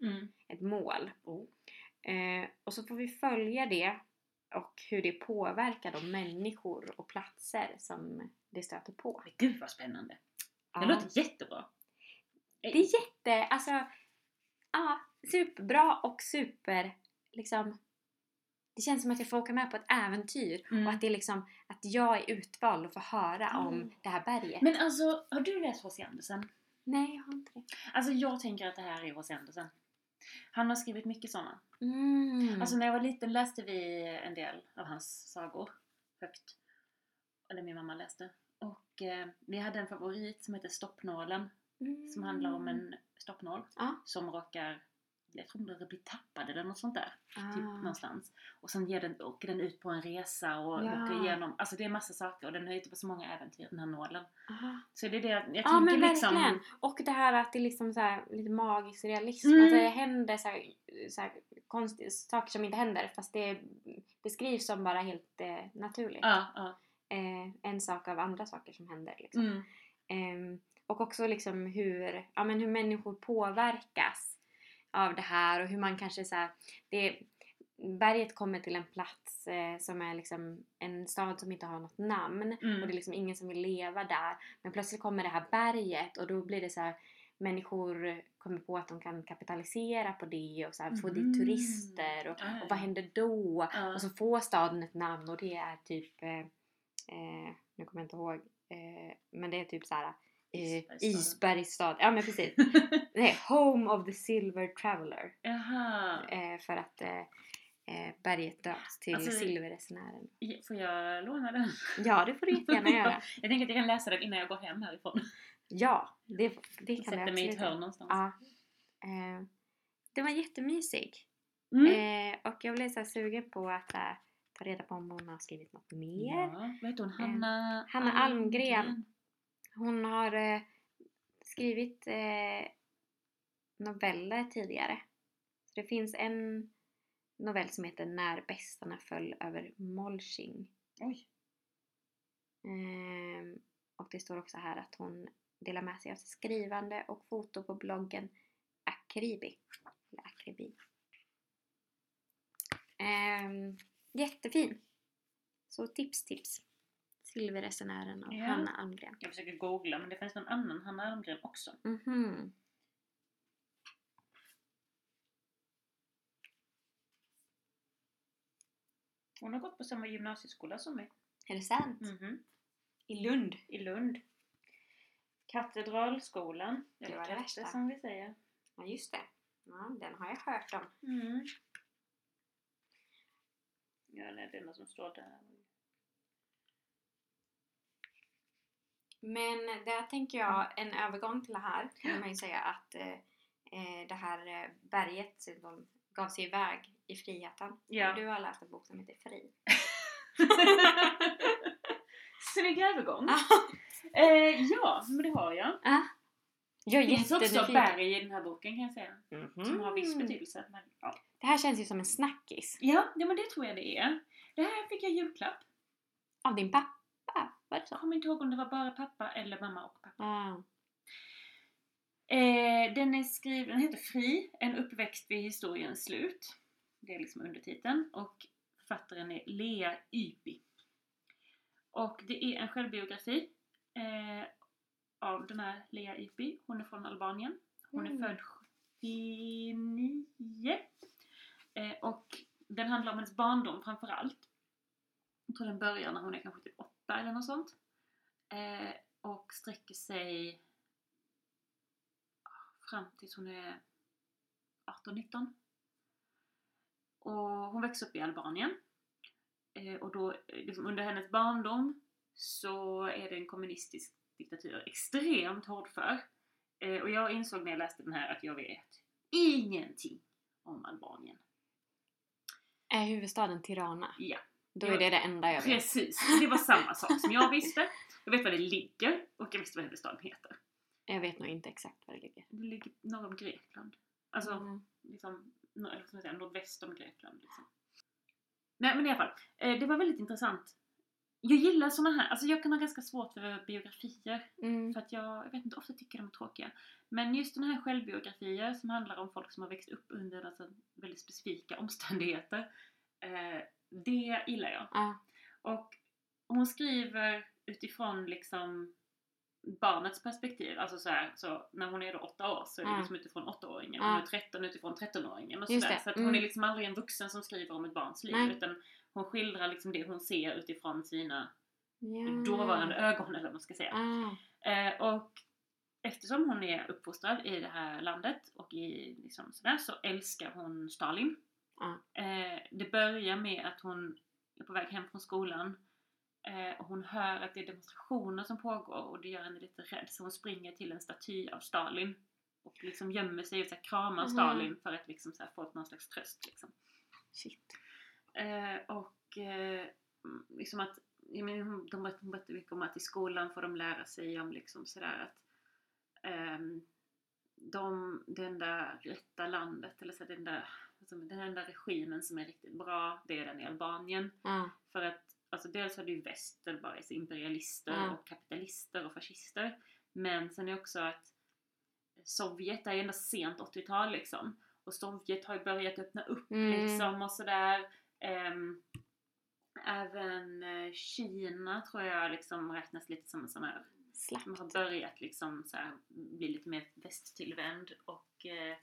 Mm.
ett mål.
Oh.
Eh, och så får vi följa det och hur det påverkar de människor och platser som det stöter på.
Men gud vad spännande. Det
Ja.
låter jättebra.
Det är jätte, alltså ja, superbra och super liksom det känns som att jag får åka med på ett äventyr
Mm.
och att det är liksom att jag är utvald och får höra
Mm.
om det här berget.
Men alltså, har du läst H.C. Andersen?
Nej, jag har inte det.
Alltså jag tänker att det här är H.C. Andersen. Han har skrivit mycket sådana.
Mm.
Alltså när jag var liten läste vi en del av hans sagor högt. Eller min mamma läste. Och eh, vi hade en favorit som heter Stoppnålen.
mm.
Som handlar om en stoppnål som råkar, jag tror det blir tappad eller något sånt där. Typ
Ah.
någonstans. Och sen ger den, åker den ut på en resa och
Ja.
åker igenom, alltså det är massa saker och den är ute på så många äventyr den här nålen.
Aha.
Så det är det jag, jag
Ja men
tänker liksom...
verkligen! Och det här att det är liksom så här, lite magisk realism.
Mm.
Att det händer så här, så här konstiga saker som inte händer fast det beskrivs som bara helt eh, naturligt.
Ja, ja.
Eh, en sak av andra saker som händer. Liksom.
Mm.
Ehm, och också liksom hur, ja, men hur människor påverkas av det här och hur man kanske så här, det, Berget kommer till en plats eh, som är liksom en stad som inte har något namn
Mm.
och det är liksom ingen som vill leva där. Men plötsligt kommer det här berget och då blir det så här människor kommer på att de kan kapitalisera på det och så här, få
Mhm.
dit turister och, och vad händer då?
Ja.
Och så får staden ett namn och det är typ, eh, eh, nu kommer jag inte ihåg, eh, men det är typ såhär eh,
Isbergsstaden.
Isbergsstad. Ja men precis. Nej, Home of the Silver Traveler.
Jaha.
Eh, för att eh, eh, berget döps till
Alltså-
Silverresenären.
Får jag låna den?
Ja, det får du jättegärna göra.
Jag tänker att jag kan läsa den innan jag går hem härifrån.
Ja, det, det kan du
Sätter mig i ett hörn någonstans.
Ja. Eh, den var jättemysig.
Mm.
Eh, och jag blev så sugen på att eh, ta reda på om hon har skrivit något mer.
Ja, vad heter hon? Hanna,
Hanna Almgren. Hon har eh, skrivit eh, noveller tidigare. Så det finns en novell som heter När bästarna föll över Molching.
Oj.
Ehm, och det står också här att hon delar med sig av sitt skrivande och foto på bloggen Akribi. Eller Akribi. Ehm, jättefin! Så tips tips! Silverresenären av
Ja.
Hanna Almgren.
Jag försöker googla men det finns någon annan Hanna Almgren också.
Mhm.
Hon har gått på samma gymnasieskola som mig.
Är det sant?
Mhm.
I Lund?
I Lund. Katedralskolan.
Det var det värsta.
som vi säger.
Ja, just det. Ja, den har jag hört om.
Mm. Ja, nej, det är något som står där.
Men där tänker jag, en övergång till det här kan man ju säga att eh, eh, det här eh, berget som gav sig iväg i friheten.
Ja.
Du har läst en bok som heter Fri.
Snygg övergång! eh, ja, men det har jag.
Ah. Jag är
Det finns också berg i den här boken kan jag säga.
Mhm.
Som har viss betydelse. Men, ja.
Det här känns ju som en snackis.
Ja, ja, men det tror jag det är. Det här fick jag julklapp.
Av din pappa? Var det så?
Jag kommer inte ihåg om det var bara pappa eller mamma och pappa.
Ah.
Eh, den är skriven, den heter Fri, en uppväxt vid historiens slut. Det är liksom undertiteln. Och författaren är Lea Ypi. Och det är en självbiografi eh, av den här Lea Ypi. Hon är från Albanien. Hon
Mm.
är född 79. Eh, och den handlar om hennes barndom framförallt. Jag tror den börjar när hon är kanske typ åtta eller något sånt. Eh, och sträcker sig fram tills hon är 18-19. Och hon växer upp i Albanien. Eh, och då, liksom under hennes barndom så är det en kommunistisk diktatur extremt hårdför. Eh, och jag insåg när jag läste den här att jag vet ingenting om Albanien.
Är huvudstaden Tirana?
Ja,
Då är det det enda jag vet.
precis. Det var samma sak som jag visste. Jag vet var det ligger och jag visste vad huvudstaden heter.
Jag vet nog inte exakt var det ligger.
Det ligger norr om Grekland. Alltså,
Mm.
liksom, nor- eller vad ska man säga, nordväst om Grekland. Liksom. Nej men i alla fall, eh, det var väldigt intressant. Jag gillar såna här, alltså jag kan ha ganska svårt för biografier.
Mm.
För att jag, jag vet inte, ofta tycker de är tråkiga. Men just den här självbiografier som handlar om folk som har växt upp under alltså, väldigt specifika omständigheter. Eh, det gillar jag.
Ah.
Och hon skriver utifrån liksom barnets perspektiv. Alltså så, här, så när hon är då åtta år så är det liksom utifrån åttaåringen.
Ja.
Hon är 13 utifrån 13-åringen och sådär. Så att
Mm.
hon är liksom aldrig en vuxen som skriver om ett barns liv.
Nej.
Utan hon skildrar liksom det hon ser utifrån sina
Ja.
dåvarande ögon eller vad man ska säga.
Ah.
Eh, och eftersom hon är uppfostrad i det här landet och i liksom sådär så älskar hon Stalin. Eh, det börjar med att hon är på väg hem från skolan eh, och hon hör att det är demonstrationer som pågår och det gör henne lite rädd så hon springer till en staty av Stalin och liksom gömmer sig och så här, kramar
Mhm.
Stalin för att liksom så här, få någon slags tröst. Liksom.
Shit.
Eh, och eh, mm, liksom att, jag menar, hon- de berättar, mycket om att i skolan får de lära sig om liksom sådär att ehm, de, det enda rätta landet, eller så den, där, alltså, den enda regimen som är riktigt bra, det är den i Albanien.
Ja.
För att alltså, dels har du väst det bara imperialister
Ja.
och kapitalister och fascister. Men sen är också att Sovjet är ju ändå sent 80-tal liksom. Och Sovjet har ju börjat öppna upp
Mm.
liksom och sådär. Ehm, även eh, Kina tror jag liksom räknas lite som en sån här
Slappt.
som har börjat liksom så här, bli lite mer västtillvänd och eh,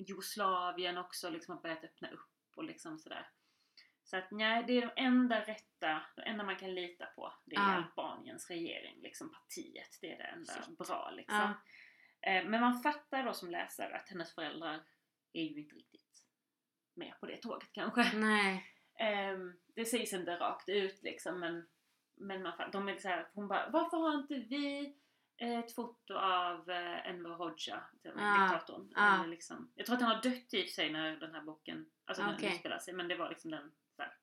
Jugoslavien också liksom har börjat öppna upp och liksom sådär. Så att nej, det är de enda rätta, det enda man kan lita på. Det är
Ah.
Albaniens regering, liksom partiet. Det är det enda
Shit.
bra liksom.
Ja.
Eh, men man fattar då som läsare att hennes föräldrar är ju inte riktigt med på det tåget kanske.
Nej.
Ehm, det sägs inte rakt ut liksom men, men man, de är så här, hon bara Varför har inte vi ett foto av eh, Enver Hoxha,
Ja,
diktatorn? Eller liksom, jag tror att han har dött i för sig när den här boken alltså den
Okej.
utspelar sig men det var liksom den här,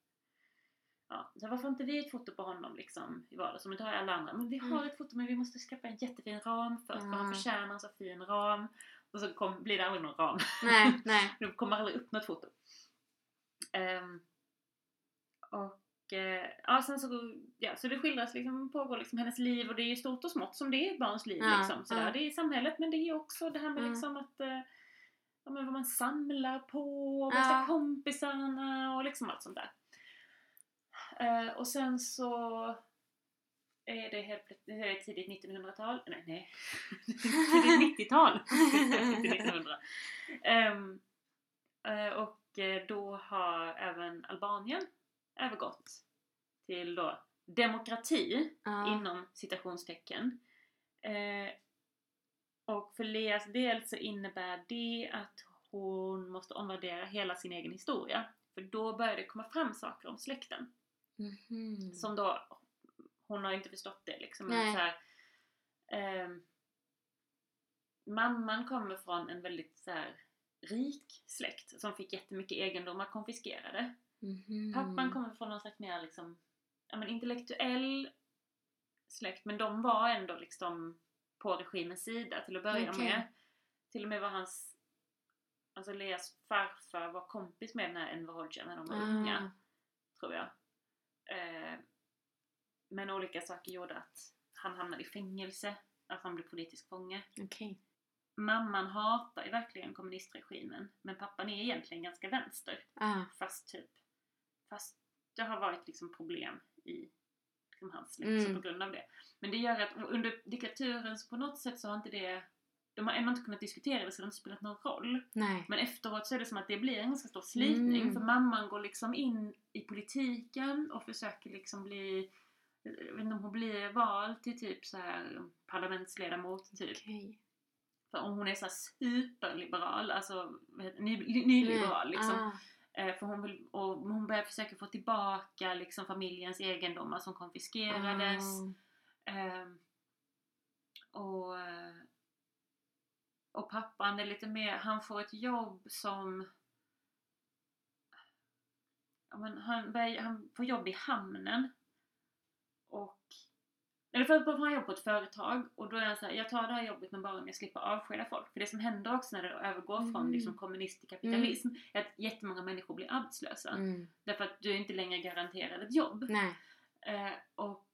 Ja, så varför inte vi ett foto på honom liksom i vardagen som inte har alla andra? Men vi har
Mm.
ett foto men vi måste skaffa en jättefin ram först för han
Ja.
förtjänar en så fin ram. Och så kom, blir det aldrig någon ram.
Nej. Nej.
Det kommer aldrig upp något foto. Ehm, och ja, sen så, ja, så det skildras liksom, pågår liksom hennes liv och det är ju stort och smått som det är ett barns liv.
Ja,
liksom, sådär.
ja.
Det är samhället men det är också det här med
Ja.
liksom att eh, ja, men vad man samlar på och bästa
Ja.
kompisarna och liksom allt sånt där. Eh, och sen så är det helt plötsligt tidigt 1900-tal. Nej, nej. tidigt 90-tal. Inte 1900. Ehm, eh, och eh, då har även Albanien övergått till då demokrati
Ja.
inom citationstecken. Eh, och för Leas del så innebär det att hon måste omvärdera hela sin egen historia. För då börjar det komma fram saker om släkten.
Mhm.
Som då, hon har inte förstått det liksom. Men så här, ehm, mamman kommer från en väldigt så här, rik släkt som fick jättemycket egendomar konfiskerade.
Mhm.
Pappan kommer från någon slags mer liksom, ja, men intellektuell släkt men de var ändå liksom på regimens sida till att börja
Okej.
med. Till och med var hans, alltså Leas farfar var kompis med den här Enver Hoxha när de var unga
Ah.
tror jag. Eh, men olika saker gjorde att han hamnade i fängelse, att han blev politisk fånge.
Okej.
Mamman hatar ju verkligen kommunistregimen, men pappan är egentligen ganska vänster.
Ah.
Fast typ, fast det har varit liksom problem i liksom hans släkt
Mm.
på grund av det. Men det gör att under diktaturen så på något sätt så har inte det, de har ändå inte kunnat diskutera det så det har inte spelat någon roll.
Nej.
Men efteråt så är det som att det blir en ganska stor slitning
Mm.
för mamman går liksom in i politiken och försöker liksom bli jag vet inte om hon blir vald till typ så här parlamentsledamot typ.
Okej.
För om hon är så superliberal, alltså det? ny, ny, nyliberal liksom.
Ah.
Eh, för hon, vill, och hon börjar försöka få tillbaka liksom familjens egendomar som konfiskerades.
Ah.
Ehm, och, eh, och pappan är lite mer, han får ett jobb som ja, men han, börjar, han får jobb i hamnen och eller för att han jobb på ett företag och då är han såhär, jag tar det här jobbet men bara om jag slipper avskeda folk. För det som händer också när det övergår från
Mm.
liksom, kommunist till kapitalism är att jättemånga människor blir arbetslösa.
Mm.
Därför att du är inte längre garanterad ett jobb. Eh, och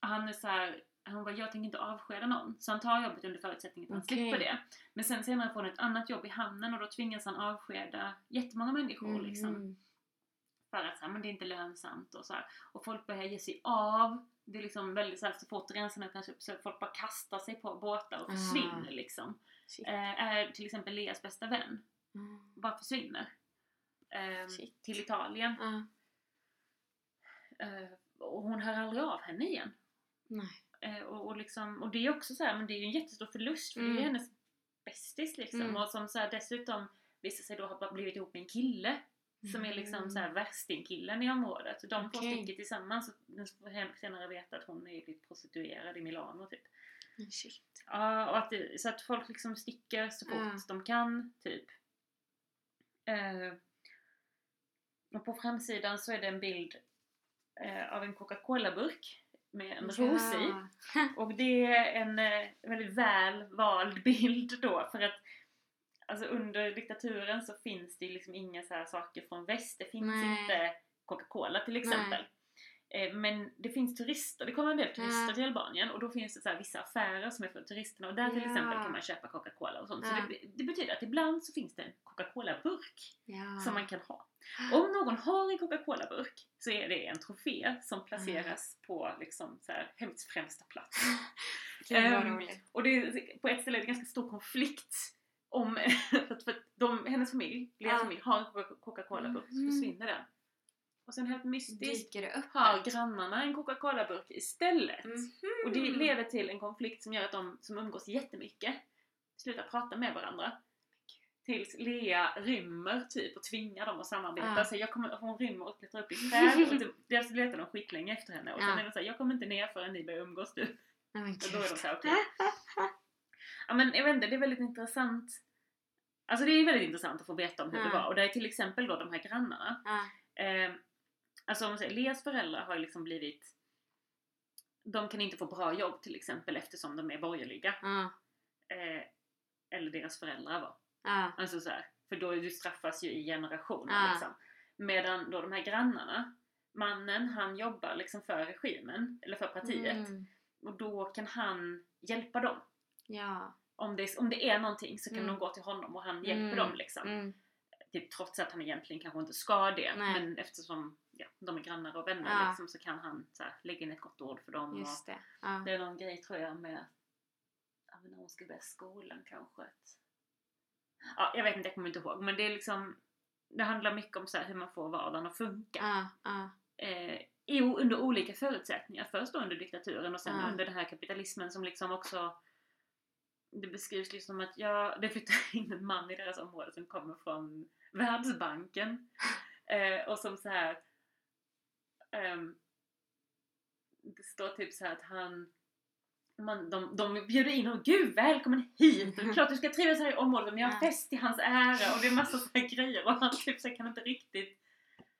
han är så här, han bara, jag tänker inte avskeda någon. Så han tar jobbet under förutsättning att han
Okej.
slipper det. Men sen senare får han ett annat jobb i hamnen och då tvingas han avskeda jättemånga människor liksom.
Mhm.
För att så här, men det är inte lönsamt och så här. Och folk börjar ge sig av. Det är liksom väldigt så här, så fort gränserna öppnas upp så folk bara kastar sig på båtar och
Ah.
försvinner liksom.
Shit.
Eh, är till exempel Leas bästa vän.
Mm.
Bara försvinner. Eh, till Italien.
Ja.
Eh, och hon hör aldrig av henne igen. Eh, och, och, liksom, och det är också så här, men det är ju en jättestor förlust för det är
Mm.
hennes bästis liksom.
Mm.
Och som så här, dessutom visar sig då ha blivit ihop med en kille som är liksom så här värstingkillen i området. De två
Okej.
sticker tillsammans och senare veta att hon är prostituerad i Milano typ.
Mm. Shit.
Ja, och att det, så att folk liksom sticker så fort
Ja.
de kan, typ. Eh, och på framsidan så är det en bild eh, av en Coca-Cola-burk med en ros i. Och det är en eh, väldigt väl vald bild då för att alltså under diktaturen så finns det liksom inga så här saker från väst. Det finns
Nej.
inte Coca-Cola till exempel. Eh, Men det finns turister, det kommer en del turister
Ja.
till Albanien och då finns det så vissa affärer som är för turisterna och där till
Ja.
exempel kan man köpa Coca-Cola och sånt. Så
Ja.
det, det betyder att ibland så finns det en Coca-Cola-burk som man kan ha. Om någon har en Coca-Cola-burk så är det en trofé som placeras på liksom så här hemmets främsta plats.
Vad
Ehm,
roligt.
Och det är, på ett ställe är det ganska stor konflikt om, för för de, hennes familj, Leas familj, har en Coca- Coca-Cola-burk så
Mhm.
försvinner den. Och sen helt mystiskt har grannarna en Coca-Cola-burk istället.
Mhm.
Och det leder till en konflikt som gör att de som umgås jättemycket slutar prata med varandra. Tills Lea rymmer typ och tvingar dem att samarbeta.
Ja.
Så jag kommer, hon rymmer och klättrar upp i träd och typ, dels letar de skitlänge efter henne och sen
Ja.
är de såhär, jag kommer inte ner förrän ni börjar umgås du.
Men
Och då är de såhär, okej. Ja men jag vet inte, det är väldigt intressant. Alltså det är väldigt intressant att få veta om hur
Ja.
det var. Och det är till exempel då de här grannarna.
Ja.
Eh, alltså om man säger, Leas föräldrar har ju liksom blivit de kan inte få bra jobb till exempel eftersom de är borgerliga.
Ja.
Eh, eller deras föräldrar var. Alltså så här, för då du straffas ju i generationer liksom. Medan då de här grannarna, mannen han jobbar liksom för regimen, eller för partiet.
Mm.
Och då kan han hjälpa dem.
Ja.
Om det, om det är någonting så kan
Mm.
de gå till honom och han hjälper
Mm.
dem liksom.
Mm.
Typ, trots att han egentligen kanske inte ska det.
Nej.
Men eftersom ja, de är grannar och vänner
Ja.
liksom, så kan han så här, lägga in ett gott ord för dem.
Just
Och
det. Ja.
det är någon grej tror jag med ja, men när hon ska börja skolan kanske. Att, ja, jag vet inte, jag kommer inte ihåg. Men det är liksom det handlar mycket om så här, hur man får vardagen att funka.
Ja.
Eh, i, under olika förutsättningar. Först då under diktaturen och sen under den här kapitalismen som liksom också det beskrivs liksom att ja, det flyttar in en man i deras område som kommer från Världsbanken. Eh, och som så här ehm, det står typ så här att han man, de, de bjuder in honom, gud välkommen hit! Det är klart du ska trivas här i området, men jag har fest i hans ära. Och det är massa så här grejer och han typ så kan inte riktigt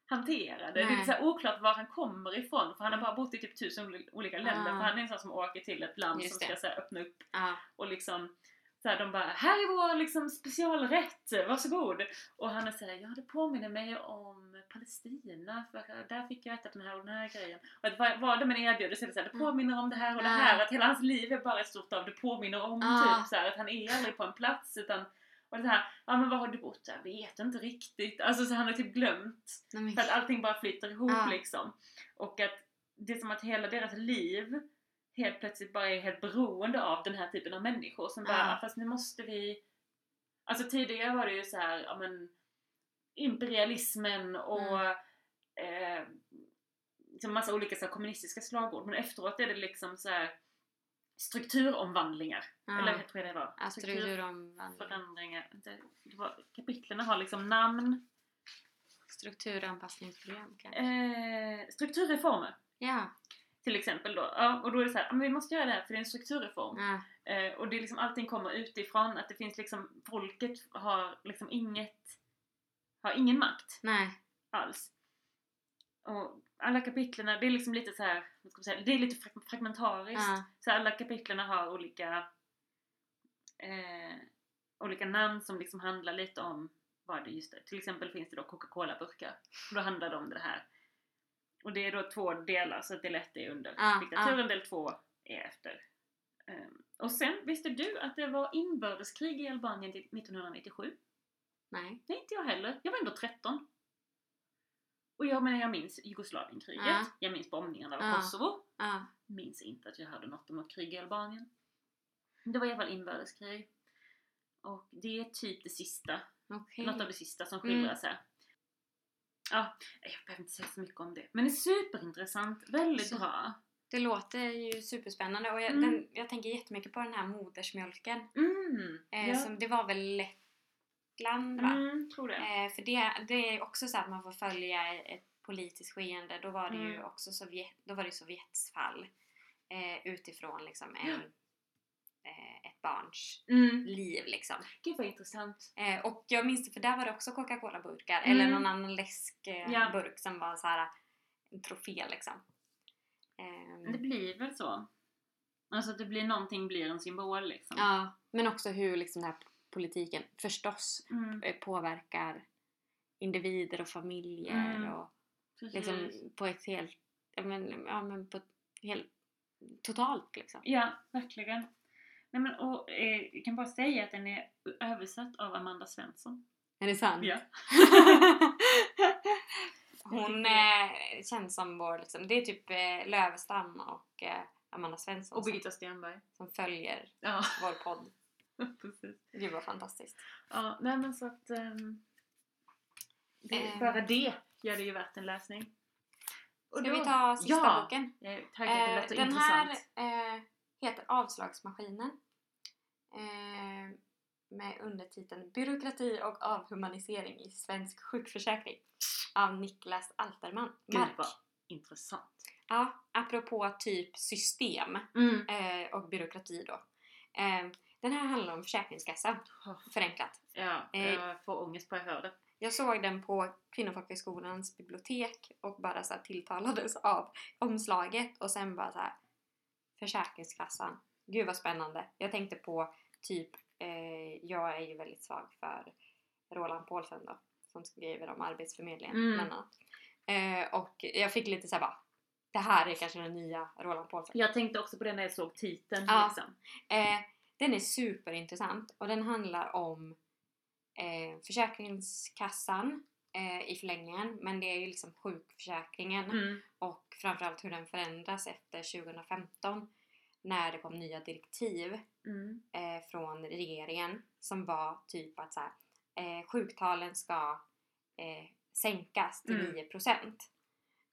hantera det. Det är
Nej.
så oklart var han kommer ifrån för han har bara bott i typ tusen oli- olika länder
Ah.
för han är en sån som åker till ett land
Just
som ska så här, öppna upp
Ja.
och liksom så här, de bara här är vår liksom specialrätt, varsågod! Och han är såhär, ja det påminner mig om Palestina för där fick jag äta den här och den här grejen. Och att vad, vad de än erbjuder så är det såhär, det påminner om det här och det här. Att hela hans liv är bara ett stort av det påminner om
Ja.
typ så här, att han är aldrig på en plats utan och det här, ja men var har du bott? Jag vet inte riktigt. Alltså så han har typ glömt.
Nej,
För att allting bara flyter ihop
Ja.
liksom. Och att det är som att hela deras liv helt plötsligt bara är helt beroende av den här typen av människor som bara. "Ah, fast nu måste vi... Alltså tidigare var det ju så här, ja men imperialismen och eh, liksom massa olika så här, kommunistiska slagord. Men efteråt är det liksom så här strukturomvandlingar.
Ja.
Eller jag tror jag det var.
Ja.
Strukturförändringar. Det, det var, kapitlen har liksom namn.
Strukturanpassningsprogram kanske.
Eh, strukturreformer.
Ja.
Till exempel då. Ja, och då är det så här, "Ja, men vi måste göra det här för det är en strukturreform.
Ja.
Eh, och det är liksom, allting kommer utifrån. Att det finns liksom, folket har liksom inget, har ingen makt
Nej.
alls. Och alla kapitlerna, det är liksom lite så här, vad ska man säga, det är lite frag- fragmentariskt.
Ja.
Så alla kapitlerna har olika eh, olika namn som liksom handlar lite om vad det just är. Till exempel finns det då Coca-Cola-burkar. Och Då handlar det om det här. Och det är då två delar, så att del ett är under
Ja,
diktaturen, del två är efter. Ehm, och sen, visste du att det var inbördeskrig i Albanien till 1997?
Nej.
Nej, inte jag heller. Jag var ändå 13. Och jag menar jag minns Jugoslavienkriget,
Ja.
jag minns bombningarna av. Kosovo. Minns inte att jag hörde något om ett krig i Albanien. Det var i alla fall inbördeskrig. Och det är typ det sista,
Okej.
något av det sista som
Mm.
skildras här. Ja, jag behöver inte säga så mycket om det. Men det är superintressant, väldigt
Så-
bra.
Det låter ju superspännande och jag,
Mm.
den, jag tänker jättemycket på den här modersmjölken.
Mm,
Eh,
ja.
som, det var väl Lettland va?
Mm, tror det.
Eh, för det, det är också så att man får följa ett politiskt skeende. Då var det ju
Mm.
också Sovjet, då var det Sovjets fall. Eh, utifrån liksom en, eh, ett barns
Mm.
liv liksom.
Gud vad intressant.
Eh, och jag minns det för där var det också Coca-Cola-burkar
Mm.
eller någon annan läskburk eh,
Ja.
burk som var så här en trofé liksom. Ehm,
Det blir väl så. Alltså att det blir någonting blir en symbol liksom.
Ja, men också hur liksom den här politiken förstås
Mm,
eh, påverkar individer och familjer
Mm,
och
precis.
liksom på ett helt, ja men, ja, men på ett helt totalt liksom.
Ja, verkligen. Nej, men, och, eh, jag kan bara säga att den är översatt av Amanda Svensson.
Är det sant?
Ja.
Hon eh, känns som vår, liksom, det är typ eh, Lövestam och eh, Amanda Svensson
Och
som,
Birgitta Stenberg.
som följer
Ja,
vår podd.
precis.
Gud vad fantastiskt.
Ja, nej men så att... ehm, det,
Ehm.
bara det gör det ju värt en läsning. Och
Ska
då-
vi ta sista
ja,
boken?
Taggad, det
Eh,
låter
den här
intressant.
eh, heter Avslagsmaskinen. Eh, med undertiteln Byråkrati och avhumanisering i svensk sjukförsäkring. Av Niklas Alterman.
Gud
Mark.
vad intressant.
Ja, apropå typ system
Mm.
eh, och byråkrati då. Eh, den här handlar om Försäkringskassan, förenklat.
Ja,
Eh.
jag får ångest på att höra det.
Jag såg den på Kvinnofolkhögskolans bibliotek och bara så tilltalades av omslaget och sen bara så här Försäkringskassan. Gud vad spännande. Jag tänkte på typ, eh, jag är ju väldigt svag för Roland Paulsen då som skriver om Arbetsförmedlingen
Mm.
bland annat. Eh, och jag fick lite så här bara det här är kanske den nya Roland Paulsen.
Jag tänkte också på det när jag såg titeln.
Ja.
Liksom.
Eh, den är superintressant och den handlar om eh, Försäkringskassan eh, i förlängningen men det är ju liksom sjukförsäkringen
Mm.
och framförallt hur den förändras efter 2015 när det kom nya direktiv
Mm.
eh, från regeringen som var typ att så här, eh, sjuktalen ska eh, sänkas till
Mm.
9%.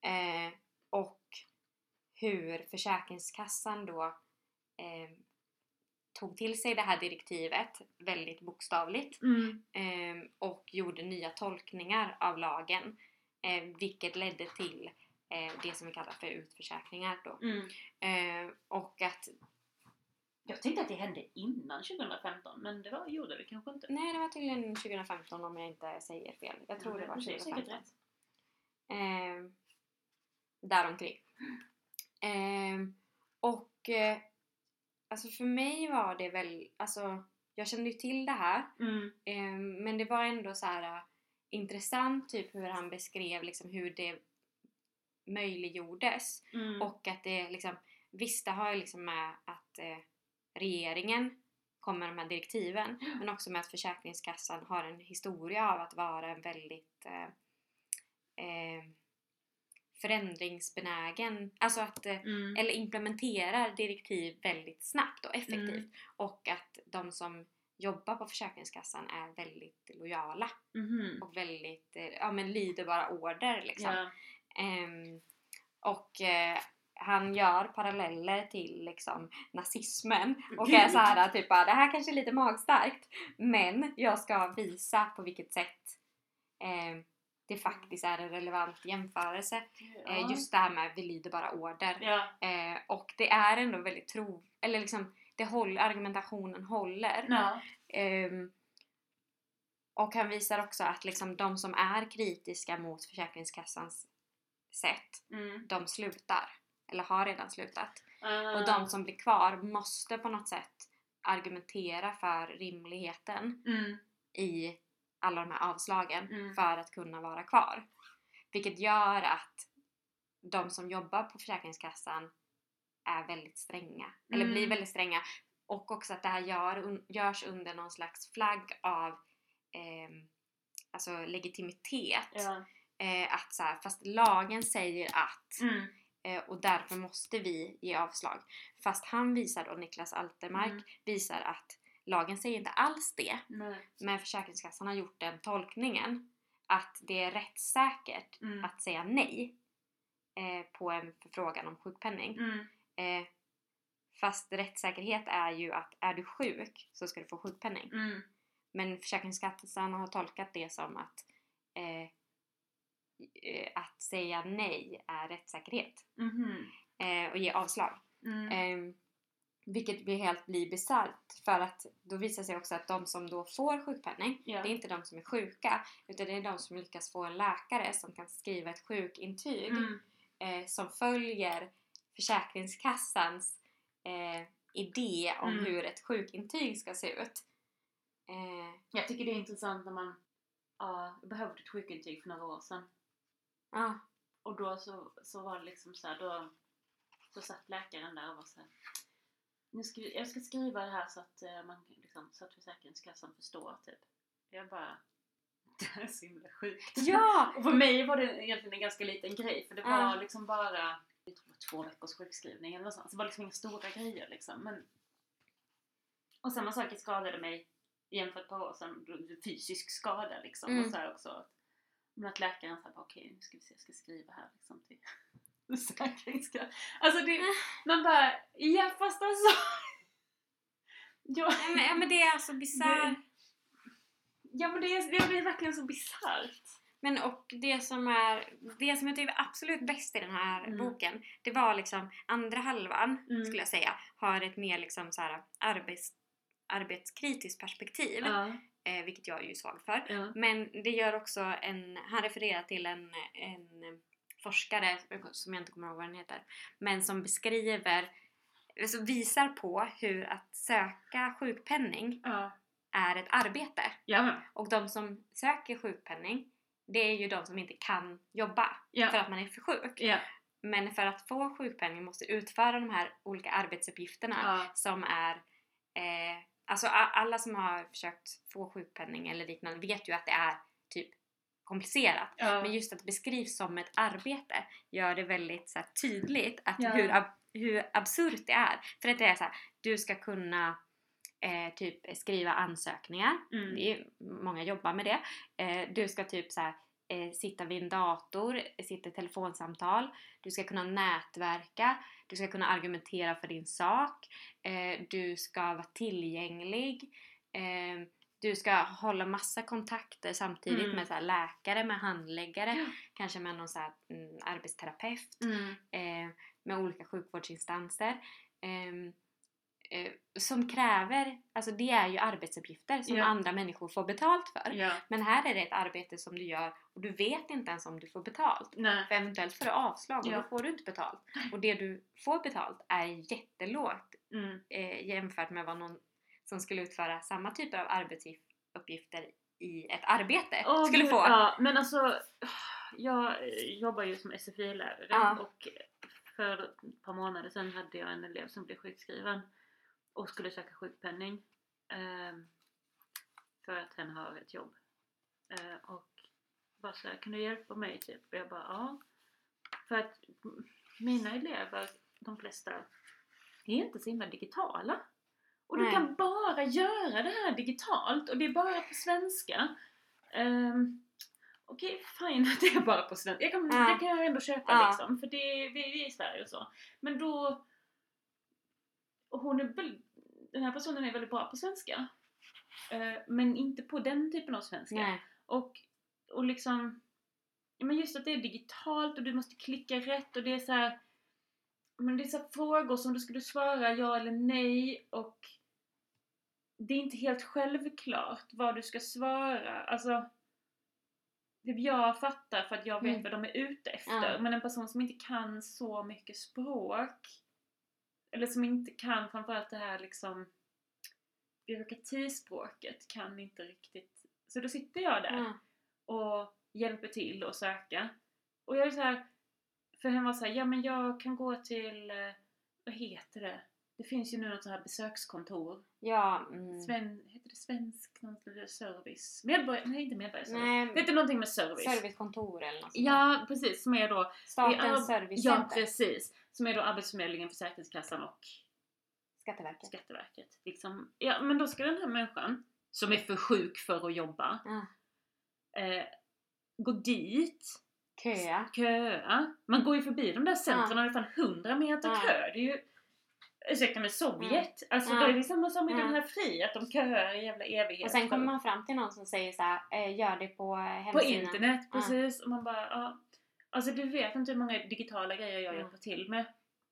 Eh, och hur Försäkringskassan då eh, tog till sig det här direktivet väldigt bokstavligt
Mm.
eh, och gjorde nya tolkningar av lagen eh, vilket ledde till eh, det som vi kallar för utförsäkringar då.
Mm.
Eh, och att
Jag tänkte att det hände innan 2015 men det var, gjorde det kanske inte.
Nej, det var tydligen 2015 om jag inte säger fel. Jag tror det var
det är säkert
2015.
rätt.
Eh, däromkring. Eh, och eh, alltså för mig var det väl, alltså jag kände ju till det här
Mm.
eh, men det var ändå så här eh, intressant typ hur han beskrev liksom hur det möjliggjordes
Mm.
och att det liksom, visst det har ju liksom med att eh, regeringen kommer med de här direktiven men också med att Försäkringskassan har en historia av att vara en väldigt eh, eh, förändringsbenägen, alltså att eh,
Mm.
eller implementerar direktiv väldigt snabbt och effektivt
Mm.
och att de som jobbar på Försäkringskassan är väldigt lojala
Mhm.
och väldigt, eh, ja men lyder bara order liksom.
Ja.
Ehm, och eh, han gör paralleller till liksom nazismen och är så här typ bara, det här kanske är lite magstarkt men jag ska visa på vilket sätt eh, det faktiskt är en relevant jämförelse. Eh,
Ja.
just det här med vi lyder bara order.
Ja.
Eh, och det är ändå väldigt tro... Eller liksom, det håller, argumentationen håller.
Ja.
Ehm, och han visar också att liksom de som är kritiska mot Försäkringskassans sätt,
Mm.
de slutar. Eller har redan slutat.
Ah.
Och de som blir kvar måste på något sätt argumentera för rimligheten
Mm.
i alla de här avslagen
Mm.
för att kunna vara kvar. Vilket gör att de som jobbar på Försäkringskassan är väldigt stränga. Eller
Mm.
blir väldigt stränga. Och också att det här gör, görs under någon slags flagg av ehm, alltså legitimitet.
Ja.
eh, att så här, fast lagen säger att
Mm.
eh, och därför måste vi ge avslag. Fast han visar då, Niklas Altermark,
Mm.
visar att lagen säger inte alls det.
Nej.
Men Försäkringskassan har gjort den tolkningen att det är rättssäkert
Mm.
att säga nej eh, på en förfrågan om sjukpenning.
Mm.
Eh, fast rättssäkerhet är ju att är du sjuk så ska du få sjukpenning.
Mm.
Men Försäkringskassan har tolkat det som att eh, eh, att säga nej är rättssäkerhet eh, och ge avslag.
Mm.
Vilket blir helt blir bisarrt för att då visar sig också att de som då får sjukpenning
Ja.
det är inte de som är sjuka utan det är de som lyckas få en läkare som kan skriva ett sjukintyg
Mm.
eh, som följer Försäkringskassans eh, idé om
Mm.
hur ett sjukintyg ska se ut. Eh,
Jag tycker det är intressant när man ja, behövde ett sjukintyg för några år sedan.
ja,
Och då så, så var det liksom så här, då så satt läkaren där och var så här, nu ska, jag ska skriva det här så att, eh, man, liksom, så att Försäkringskassan förstår typ. Jag bara, det här är så himla sjukt.
ja!
Och för mig var det egentligen en ganska liten grej för det var
Ja.
liksom bara jag tror två veckors sjukskrivning eller något sånt. Så det var liksom inga stora grejer liksom. Men... Och samma sak, skadade mig igen för ett par år sedan. Fysisk skada liksom.
Mm.
Och så här också. Men att läkaren sa okej nu ska vi se, jag ska skriva här liksom till Försäkringskassan. Alltså det, man bara, ja fast alltså. ja,
Ja, men, ja men det är alltså bisarrt.
ja men det är, det är verkligen så bisarrt.
Men och det som är, det som jag tycker är absolut bäst i den här
Mm.
boken, det var liksom andra halvan,
Mm.
skulle jag säga, har ett mer liksom så här arbets, arbetskritiskt perspektiv.
Ja,
Eh, vilket jag är ju svag för.
ja.
Men det gör också en, han refererar till en, en forskare som jag inte kommer ihåg vad den heter. Men som beskriver, alltså visar på hur att söka sjukpenning
ja.
är ett arbete.
Ja.
Och de som söker sjukpenning, det är ju de som inte kan jobba
Ja.
för att man är för sjuk. Men för att få sjukpenning måste utföra de här olika arbetsuppgifterna som är eh, Alltså alla som har försökt få sjukpenning eller liknande vet ju att det är typ komplicerat.
Ja.
Men just att det beskrivs som ett arbete gör det väldigt så här, tydligt att
Ja.
hur, ab- hur absurt det är. För att det är så här, du ska kunna eh, typ skriva ansökningar.
Mm.
Det är, många jobbar med det. Eh, du ska typ så här, eh, sitta vid en dator, sitta i telefonsamtal. Du ska kunna nätverka. Du ska kunna argumentera för din sak. Eh, du ska vara tillgänglig. Du ska hålla massa kontakter samtidigt
Mm.
med så läkare, med handläggare,
Ja.
kanske med någon så här, mm, arbetsterapeut,
Mm.
eh, med olika sjukvårdsinstanser. ehm, eh, som kräver, alltså det är ju arbetsuppgifter som
Ja.
andra människor får betalt för.
Ja.
Men här är det ett arbete som du gör och du vet inte ens om du får betalt.
Nej.
För eventuellt får du avslag och
Ja.
då får du inte betalt. Och det du får betalt är jättelågt
Mm.
eh, jämfört med vad någon som skulle utföra samma typer av arbetsuppgifter i ett arbete
Åh,
skulle få.
Ja, men alltså jag eh, jobbar ju som SFI-lärare
Ja.
och för ett par månader sedan hade jag en elev som blev sjukskriven och skulle söka sjukpenning ehm, för att hen har ett jobb. Eh, och bara så här, kan du hjälpa mig typ? Och jag bara ja. För att mina elever, de flesta, är inte så himla digitala. Och du
Nej.
kan bara göra det här digitalt och det är bara på svenska. Um, Okej, fine att det är bara på svenska. Jag kan,
Ja.
Det kan jag ändå köpa
Ja.
liksom, för det, vi, vi är i Sverige och så. Men då... Och hon är väl, den här personen är väldigt bra på svenska. Eh, men inte på den typen av svenska.
Nej.
Och, och liksom... Men just att det är digitalt och du måste klicka rätt och det är så här. Men det är så frågor som du skulle svara ja eller nej och det är inte helt självklart vad du ska svara. Alltså, typ jag fattar för att jag vet
Mm.
vad de är ute efter.
Ja.
Men en person som inte kan så mycket språk eller som inte kan framförallt det här liksom byråkratispråket kan inte riktigt. Så då sitter jag där
Ja.
och hjälper till att söka. Och jag är så här, för hon var så här, ja men jag kan gå till, eh, vad heter det? Det finns ju nu något så här besökskontor.
Ja, mm.
Sven, heter det svensk sånt service? Medborgare, nej inte medborgarservice.
Nej,
Det heter någonting med service.
servicekontor eller något sånt.
Ja precis, som är då
Statens
Ja, Ja
servicecenter.
precis. Som är då Arbetsförmedlingen, Försäkringskassan och
Skatteverket.
Skatteverket. Liksom. Ja men då ska den här människan, som är för sjuk för att jobba,
Ja.
eh, gå dit,
Köa.
köa. Man går ju förbi de där centren och det är fan 100 meter
Ja.
kö. Det är ju Ursäkta men Sovjet, alltså
Ja.
det är samma som i
Ja.
den här Fri, att de köar i jävla evighet.
Och sen kommer man fram till någon som säger så här, eh, gör det på eh,
På
hemsidan.
internet,
Ja.
precis. Och man bara, ja. Alltså du vet inte hur många digitala grejer jag
Ja.
hjälper till med.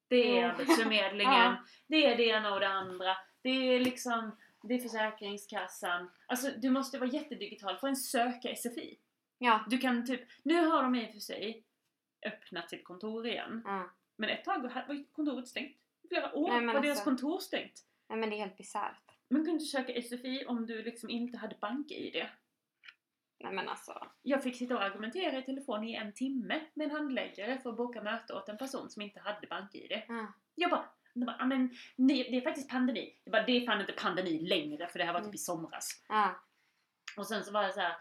Det är
Jo.
Arbetsförmedlingen,
Ja.
det är det ena och det andra. Det är liksom, det är Försäkringskassan. Alltså du måste vara jättedigital för att söka SFI.
Ja.
Du kan typ, nu har de i och för sig öppnat sitt kontor igen.
ja.
Men ett tag var kontoret stängt. Flera år
Nej,
var deras
alltså-
kontor stängt.
Nej men det är helt bisarrt.
Man kunde söka SFI om du liksom inte hade bank-id.
Nej men alltså.
Jag fick sitta och argumentera i telefon i en timme med en handläggare för att boka möte åt en person som inte hade bank-id.
Ja.
Jag bara, de bara "Ja, men, det är faktiskt pandemi. Jag bara, det är fan inte pandemi längre för det här var typ
Mm.
i somras.
Ja.
Och sen så var jag så här.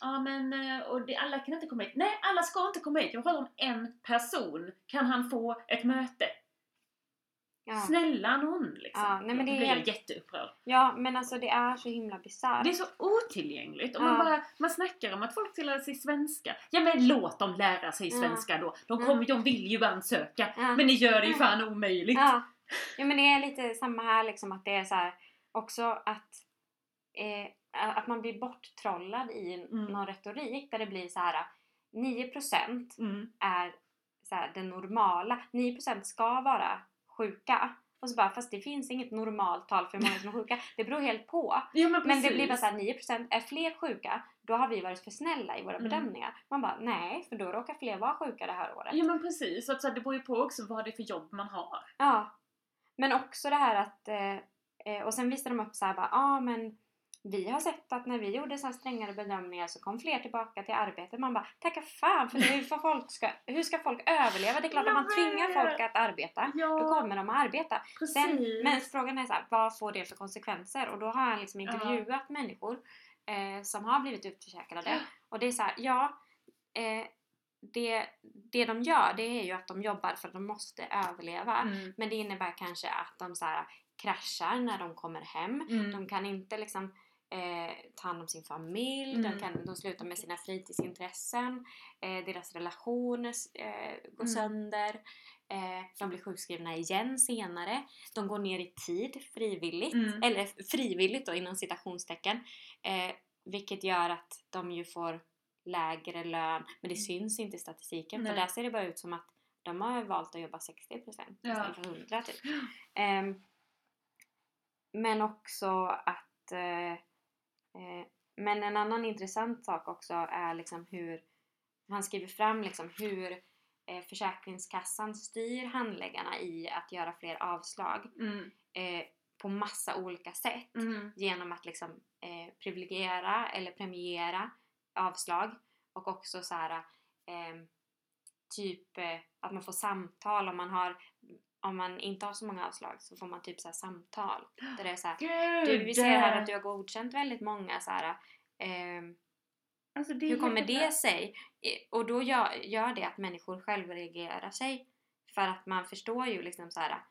Ja men, eh, och det, alla kan inte komma hit. Nej, alla ska inte komma hit. Jag pratar om en person. Kan han få ett möte?
Ja.
Snälla någon liksom.
Ja, nej, men det är
blir jag
helt-
jätteupprörd.
ja men alltså det är så himla bisarrt.
Det är så otillgängligt. Och
Ja.
man, bara, man snackar om att folk ska lära sig svenska. Ja men låt dem lära sig svenska då. De,
Ja.
kommer, de vill ju ansöka. Men ni gör det ju fan omöjligt.
Ja. ja men det är lite samma här liksom att det är så här också att eh, att man blir borttrollad i
Mm.
någon retorik där det blir så här 9%
Mm.
är så här, det normala. 9% ska vara sjuka. Och så bara, fast det finns inget normalt tal för hur många som är sjuka. Det beror helt på.
Ja, men,
Men det blir bara såhär 9% är fler sjuka, då har vi varit för snälla i våra
Mm.
bedömningar. Man bara, nej, för då råkar fler vara sjuka det här året.
Ja men precis. Så att, så här, det beror ju på också vad det är för jobb man har.
Ja. Men också det här att, eh, eh, och sen visar de upp såhär bara, ja ah, men vi har sett att när vi gjorde så här strängare bedömningar så kom fler tillbaka till arbetet. Man bara, tacka fan för hur, får folk ska, hur ska folk överleva? Det är klart att
Jag
man tvingar folk att arbeta.
Ja,
Då kommer de att arbeta.
precis.
Sen, men frågan är så här, vad får det för konsekvenser? Och då har han liksom
Ja.
intervjuat människor eh, som har blivit utförsäkrade. Och det är så här, ja, eh, det, det de gör det är ju att de jobbar för att de måste överleva.
Mm.
Men det innebär kanske att de så här, kraschar när de kommer hem.
Mm.
De kan inte liksom eh, ta hand om sin familj,
Mm.
de, kan, de slutar med sina fritidsintressen, eh, deras relationer eh, går
Mm.
sönder, eh, de blir sjukskrivna igen senare, de går ner i tid frivilligt,
Mm.
eller frivilligt då inom citationstecken, eh, vilket gör att de ju får lägre lön, men det syns inte i statistiken för
Nej.
där ser det bara ut som att de har valt att jobba 60%
Ja.
istället för 100 typ. Ehm, men också att eh, men en annan intressant sak också är liksom hur han skriver fram liksom hur eh, Försäkringskassan styr handläggarna i att göra fler avslag
Mm.
eh, på massa olika sätt
Mm.
genom att liksom eh, privilegiera eller premiera avslag och också så här eh, typ eh, att man får samtal om man har om man inte har så många avslag så får man typ så här samtal där det är så här,
Gud!
du, vi ser här att du har godkänt väldigt många så här, ehm,
Alltså,
hur kommer det sig? Eh, Och då gör, gör det att människor självreagerar sig för att man förstår ju liksom så här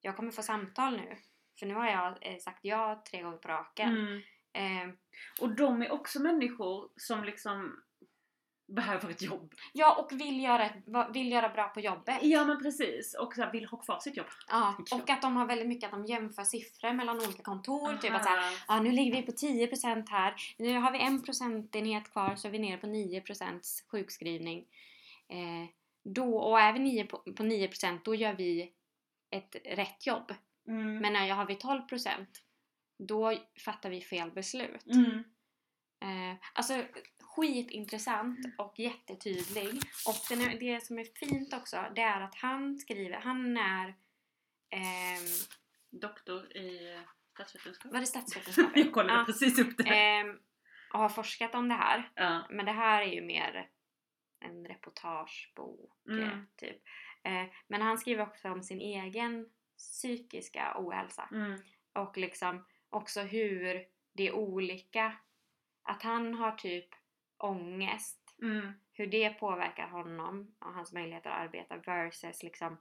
jag kommer få samtal nu för nu har jag eh, sagt ja tre gånger på raken
Mm.
Ehm,
Och de är också människor som liksom behöver ett jobb.
Ja, och vill göra, vill göra bra på jobbet.
Ja men precis. Och så här, vill ha kvar sitt jobb.
Ja, och att de har väldigt mycket att de jämför siffror mellan olika kontor. Typ att så här,
Aha.
ja, nu ligger vi på 10% här. Nu har vi en procentenhet kvar så är vi nere på 9% sjukskrivning. Eh, då, och är vi nio på, på 9% då gör vi ett rätt jobb.
Mm.
Men när jag har vi 12% då fattar vi fel beslut.
Mm.
Eh, alltså skitintressant och jättetydlig. Och den det som är fint också det är att han skriver, han är ehm,
Doktor i statsvetenskap.
var det statsvetenskap?
Jag kollade
Ja.
precis upp det.
Ehm, och har forskat om det här.
Ja.
Men det här är ju mer en reportagebok
Mm.
eh, typ. Eh, men han skriver också om sin egen psykiska ohälsa.
Mm.
Och liksom också hur det är olika. Att han har typ ångest.
Mm.
Hur det påverkar honom och hans möjligheter att arbeta versus liksom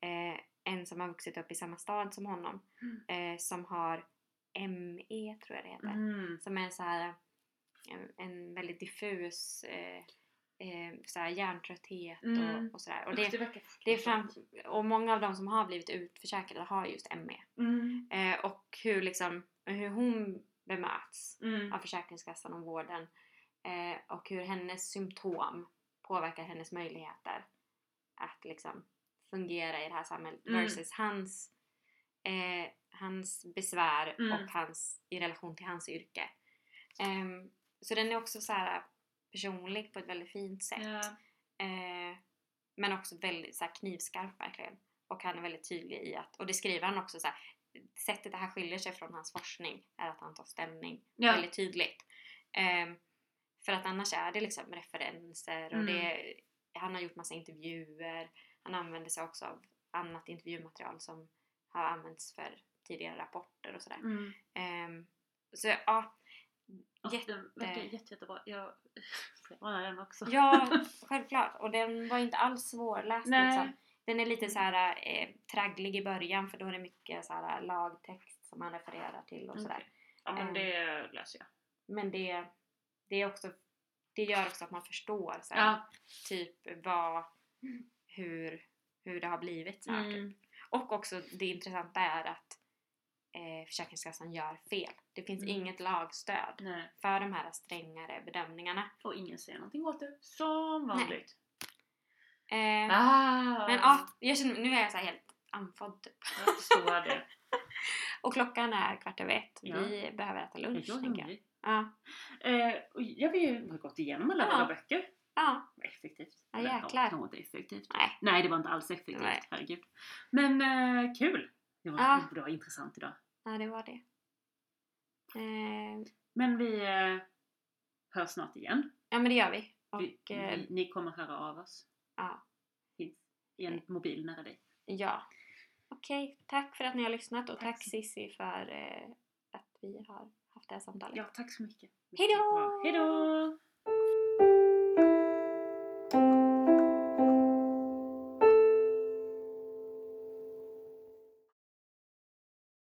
eh, en som har vuxit upp i samma stad som honom. Eh, som har ME tror jag det heter.
Mm.
Som är en så här en, en väldigt diffus eh, eh, så här hjärntrötthet
Mm.
och, och sådär. Och, det, det är fram,
fruktansvärt.
och många av de som har blivit utförsäkrade har just ME.
Mm.
Eh, och hur, liksom, hur hon bemöts
Mm.
av Försäkringskassan och vården. Eh, och hur hennes symptom påverkar hennes möjligheter att liksom fungera i det här samhället
Mm.
versus hans, eh, hans besvär
Mm.
och hans, i relation till hans yrke. Ehm, så den är också så här personlig på ett väldigt fint sätt.
Ja.
Eh, men också väldigt så här, knivskarp verkligen. Och han är väldigt tydlig i att, och det skriver han också så här, sättet det här skiljer sig från hans forskning är att han tar ställning
Ja.
väldigt tydligt. Ehm, för att annars är det liksom referenser och
Mm.
det, han har gjort massa intervjuer. Han använder sig också av annat intervjumaterial som har använts för tidigare rapporter och sådär.
Mm.
Ehm, så ja, Jätte-
Den verkar jätte, jättebra. Jag låna den också?
ja självklart. Och den var inte alls svårläst
Nej.
liksom. Den är lite så här eh, tragglig i början för då är det mycket så här lagtext som han refererar till och sådär.
Okej. Ja men
Ehm.
det läser jag.
Men det, det är också det gör också att man förstår här,
Ja.
typ vad, hur, hur det har blivit så här, typ.
Mm.
Och också det intressanta är att eh, Försäkringskassan gör fel. Det finns
Mm.
inget lagstöd
Nej.
för de här strängare bedömningarna.
Och ingen säger någonting åt det. Som vanligt.
Eh,
Ah.
Men ja, jag känner, nu är jag så helt andfådd typ.
Jag förstår det.
Och klockan är kvart över ett.
Ja.
Vi behöver äta lunch.
Jag
tänker jag. Ja.
Eh, och jag har gått igenom alla
Ja.
våra böcker.
ja.
Effektivt.
Ja, jäklar.
kanske inte effektivt.
Nej.
Nej, det var inte alls effektivt.
Nej.
Herregud. Men eh, kul! Det var,
Ja.
det var intressant idag.
ja, det var det. Eh,
Men vi eh, hörs snart igen.
ja men det gör vi.
Vi,
Och eh,
vi, ni kommer höra av oss.
ja.
Finns i en mobil nära dig.
ja. Okej, tack för att ni har lyssnat och
Tack
tack Sissi för eh, att vi har det här samtalet.
Ja, tack så mycket.
Hej då!
Hej då!